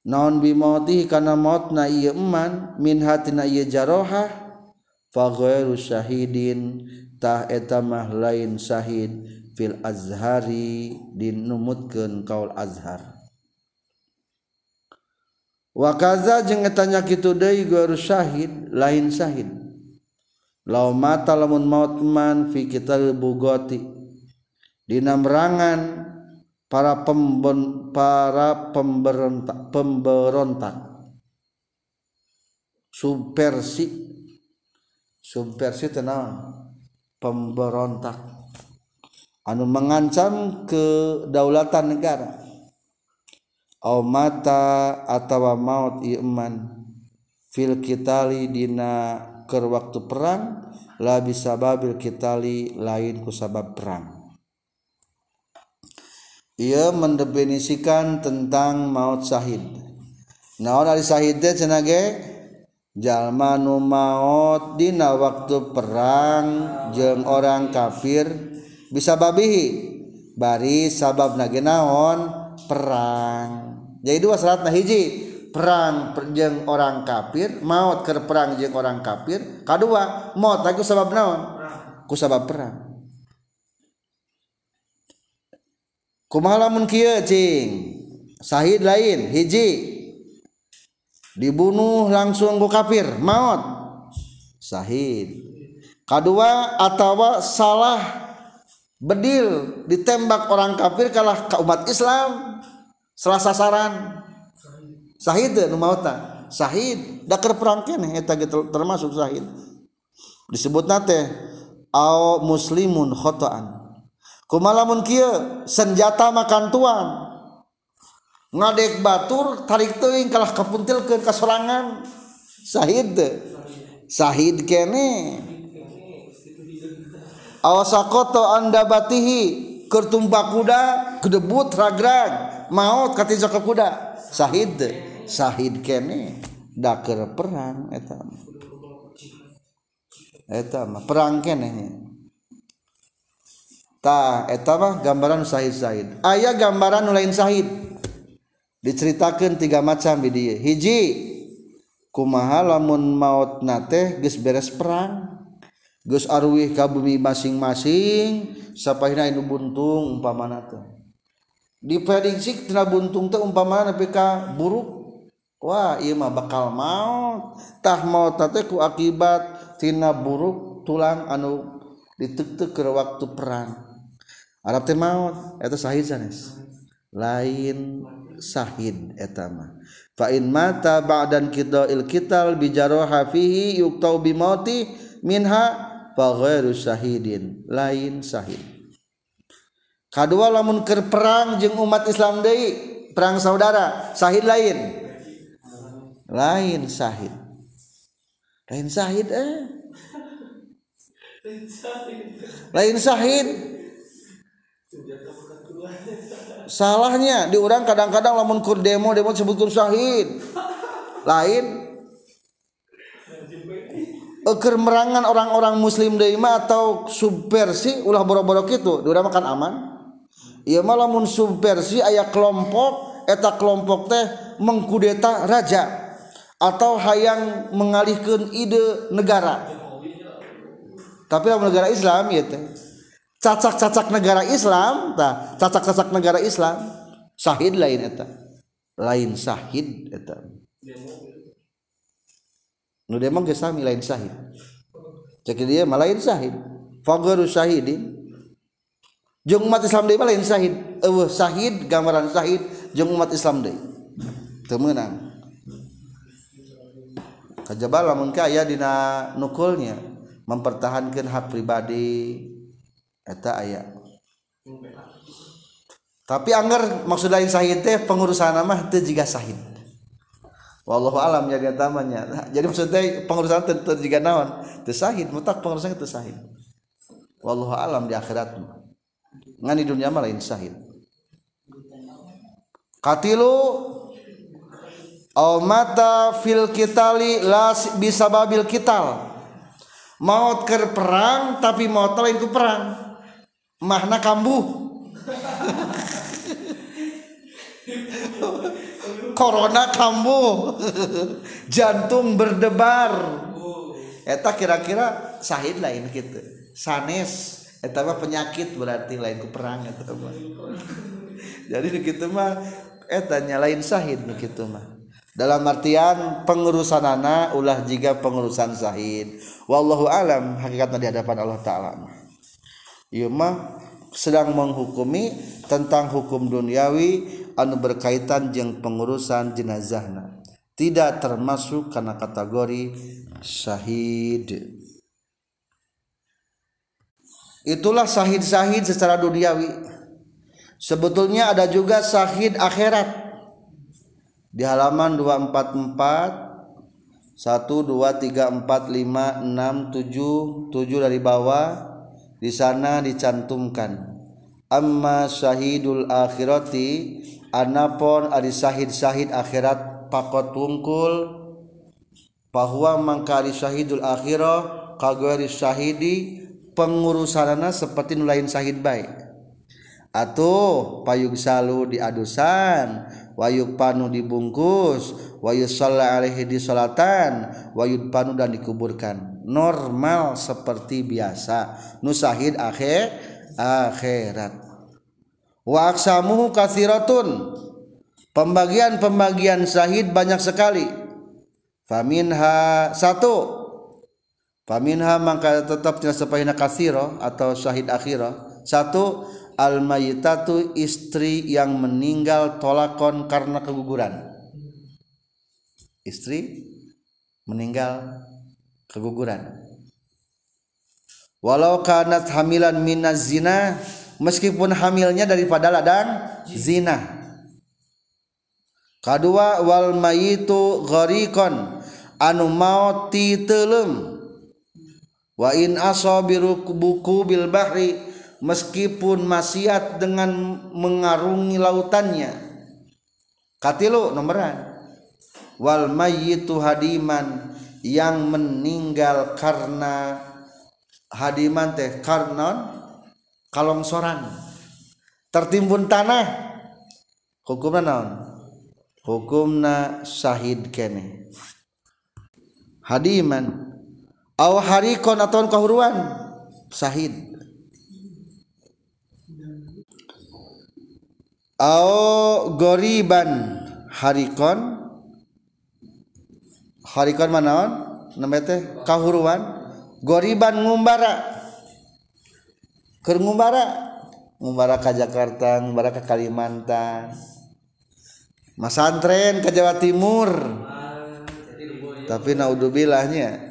Naon bimauti karena maut na iya eman min hatina iya jarohah fa syahidin. Syahidintah lain Shahid fil azhari dinumutkeun kaul azhar. Wa kaza jeung etanya kitu deui guru syahid lain syahid lau mata lamun mautman fi kita bugoti dinamrangan para pembon, para pemberontak pemberontak. Subversi subversi tenang pemberontak. Anu mengancam kedaulatan negara. Au mata atawa maut iman. Fil kitali dina ker waktu perang la bisa babil kitali lain ku sabab perang. Ia mendefinisikan tentang maut syahid naon ari syahid teh cenah jalma nu maut dina waktu perang jeung orang kafir bisa babihi. Bari sabab nagenaon perang. Jadi dua syaratna hiji. Perang jeung orang kafir maut ke perang jeung orang kafir. Kedua maut lagi sabab naon? Ku sabab perang. Kumaha lamun kieu cing? Sahid lain hiji. Dibunuh langsung ku kafir. Maut. Sahid. Kedua atawa salah bedil ditembak orang kafir kalah ke umat Islam. Salah sasaran. Sahid nu mauta. Sahid. Dakar perang keneh eta termasuk sahid. Disebut nate au muslimun khata'an kumalamun kia senjata makan tuan ngadek batur tarik teuing kalah kapuntilkeun ka sorangan sahid sahid kene. Awasakoto anda batihi kertumba kuda kedebut ragrag maut katija ke kuda. Sahid sahid kene. Daker perang eta eta perang kene. Tah eta mah gambaran sahid sahid aya gambaran lain sahid. diceritakan tiga macam di dia hiji kumaha lamun maut nate geus beres perang geus arwih ka bumi masing-masing sapahina nu buntung umpamana teh. Diprediksi tina buntung teh umpamana nepi ka buruk. Wah ieu mah bakal maut tah maut nate ku akibat tina buruk tulang anu ditek-tek waktu perang. Arab teh maut eta sahih sanes. lain Shahid etama fain mata ba'dan qidail qital bi jaraha fihi yuqtau bi mauti minha fa ghairu syahidin lain syahid kadua lamun keur perang jeung umat Islam deui perang saudara syahid lain. Lain syahid lain syahid eh? Lain syahid salahnya diurang kadang-kadang lamun kur demo demo sebutkan syahid lain eker merangan orang-orang muslim deima atau subversi ulah boro-boro gitu diurang makan aman. Iya malah mun subversi ayah kelompok eta kelompok teh mengkudeta raja atau hayang mengalihkan ide negara. Tapi negara Islam ya teh cacak-cacak negara Islam tah. Cacak-cacak negara Islam. Sahid lain eta. Lain sahid eta. Nu demo ge sami lain sahid cek dia mah lain sahid fagaru sahidin jeung umat Islam deui lain sahid eueuh sahid gambaran sahid jeung umat Islam deui. Teu meunang. Kajaba lamun ka aya dina nukulnya. Mempertahankan hak pribadi aya. Tapi Angger maksud lain Sahid teh pengurusan nama itu juga Sahid. Wallahu alam ya tamanya jadi maksudnya pengurusan tentu juga naon? Itu Sahid mutak pengurusan itu Sahid. Wallahu alam di akhirat ngan di dunia mah lain Sahid. Katilu au mata fil kitali la bisa babil kital. Maut ke perang tapi maut lain itu perang mahna kambuh. Corona kambuh. Jantung berdebar. Eta kira-kira sahid lain gitu sanes. Eta mah penyakit berarti lain perang eta mah. Jadi gitu mah eta nyalain sahid gitu mah. Dalam artian pengurusan anak ulah jika pengurusan sahid. Wallahu alam hakikatnya di hadapan Allah taala mah sedang menghukumi tentang hukum duniawi anu berkaitan jeung pengurusan jenazahna. Tidak termasuk karena kategori syahid. Itulah sahid-sahid secara duniawi. Sebetulnya ada juga sahid akhirat. Di halaman 244 1 2 3 4 5 6 7 7 dari bawah di sana dicantumkan amma syahidul akhirati anapun ari syahid-syahid akhirat pakot wungkul bahwa mangkari syahidul akhirah kagari syahidi pengurusanana seperti nulain syahid baik. Atau payung salu diadusan wayuk panu dibungkus wayu alaihi di salatan wayud panu dan dikuburkan normal seperti biasa. Nusahid akhir akhirat. Wa aksamuhu kathiratun. Pembagian-pembagian syahid banyak sekali. Faminha satu. Faminha maka tetap tidak sepahina kathiro atau syahid akhirah satu al mayitatu istri yang meninggal tolakon karena keguguran. Istri meninggal keguguran. Walau kanat hamilan minaz zina meskipun hamilnya daripada ladang zina. Kedua wal mayitu gharikon anu maut ti telem. Wa in asabiru buku bil bahri meskipun maksiat dengan mengarungi lautannya. Katilu nomoran wal mayyitu hadiman yang meninggal karena hadiman teh karnon kalongsoran. Tertimbun tanah. Hukumna naon? Hukumna syahid kene. Hadiman. Aw harikon atau kahuruan. Syahid au goriban harikon harikon manaon namanya teh kahuruan. Goriban ngumbara. Keur ngumbara? Ngumbara ka Jakarta ngumbara ka Kalimantan. Masantren ke Jawa Timur. Tapi naudubillahnya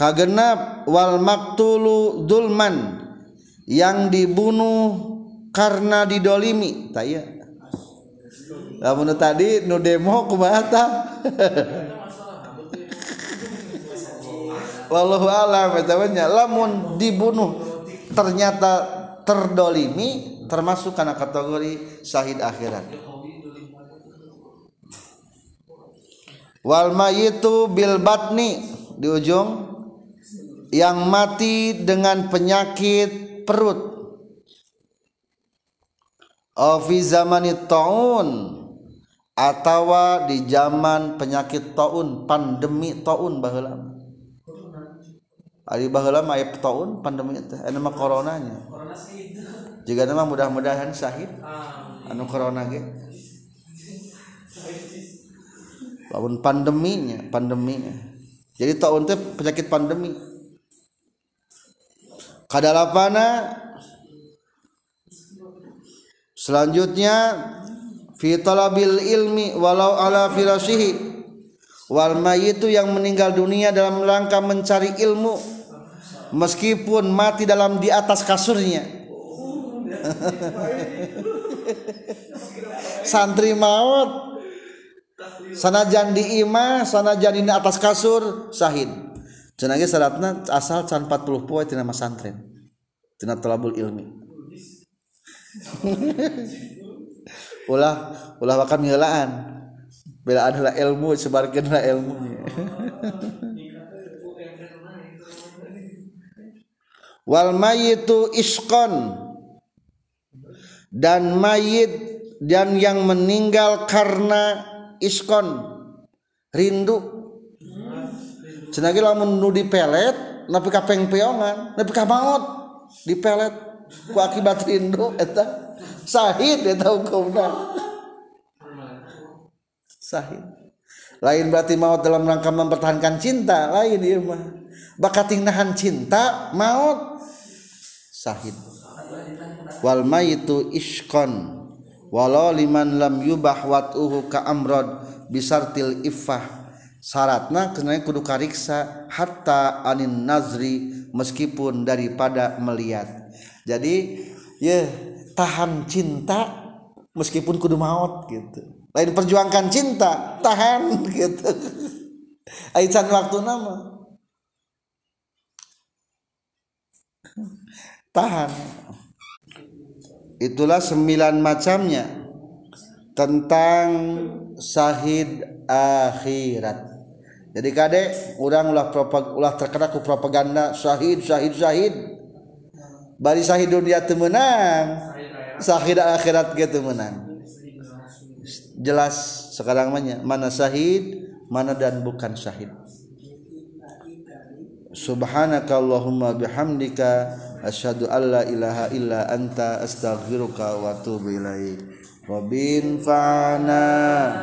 kagenap wal maktulu dulman yang dibunuh karena didolimi. Tak lamun tadi nu demo kumaha wallahu alam eta lamun dibunuh ternyata terdolimi termasuk karena kategori syahid akhirat. Wal mayitu bil batni di ujung yang mati dengan penyakit perut. Fi zamani taun atawa di zaman penyakit taun pandemi taun baheula. Ari baheula mah taun pandemi teh. Anu mah coronanya. Jika nama mudah-mudahan syahid anu corona ge. Lawan pandeminya pandeminya. Jadi taun teh penyakit pandemi. Kadalapana Selanjutnya fi talabil ilmi walau ala firashihi wal mayitu yang meninggal dunia dalam rangka mencari ilmu meskipun mati dalam di atas kasurnya. Santri maut sanajan di imah sanajan di atas kasur sahid. Cenah syaratna asal can 40 poe tina santren tina talabul ilmi ulah ulah makan ngelaan. Bila adalah ilmu sebarkanlah ilmunya wal mayitu iskon. Dan mayit dan yang meninggal karena iskon. Rindu. Cenagi lamun nu dipelet nepi ka pengpeongan nepi ka dipelet. Ku akibat rindu eta sahid eta hukumna sahid. Lain berarti maut dalam rangka mempertahankan cinta. Lain ieu mah. Bakat nahan cinta maut. Sahid. Wal maitu iskon walau liman lam yubah wat'uhu ka amrod bisartil iffah. Syaratna kena kudu kariksa hatta anin nazri meskipun daripada melihat. Jadi ya tahan cinta meskipun kudu maut gitu. Lain perjuangkan cinta tahan gitu. Aican waktu nama. Tahan. Itulah sembilan macamnya tentang sahid akhirat. Jadi kadek orang ulah propag ulah terkena ku propaganda sahid sahid sahid bari sahid dunia temenang sahid akhirat gitu menang jelas sekarang mana mana sahid mana dan bukan sahid. Subhanaka allahumma bihamdika asyhadu alla ilaha illa anta astaghfiruka wa atubu ilaik. Robin Fana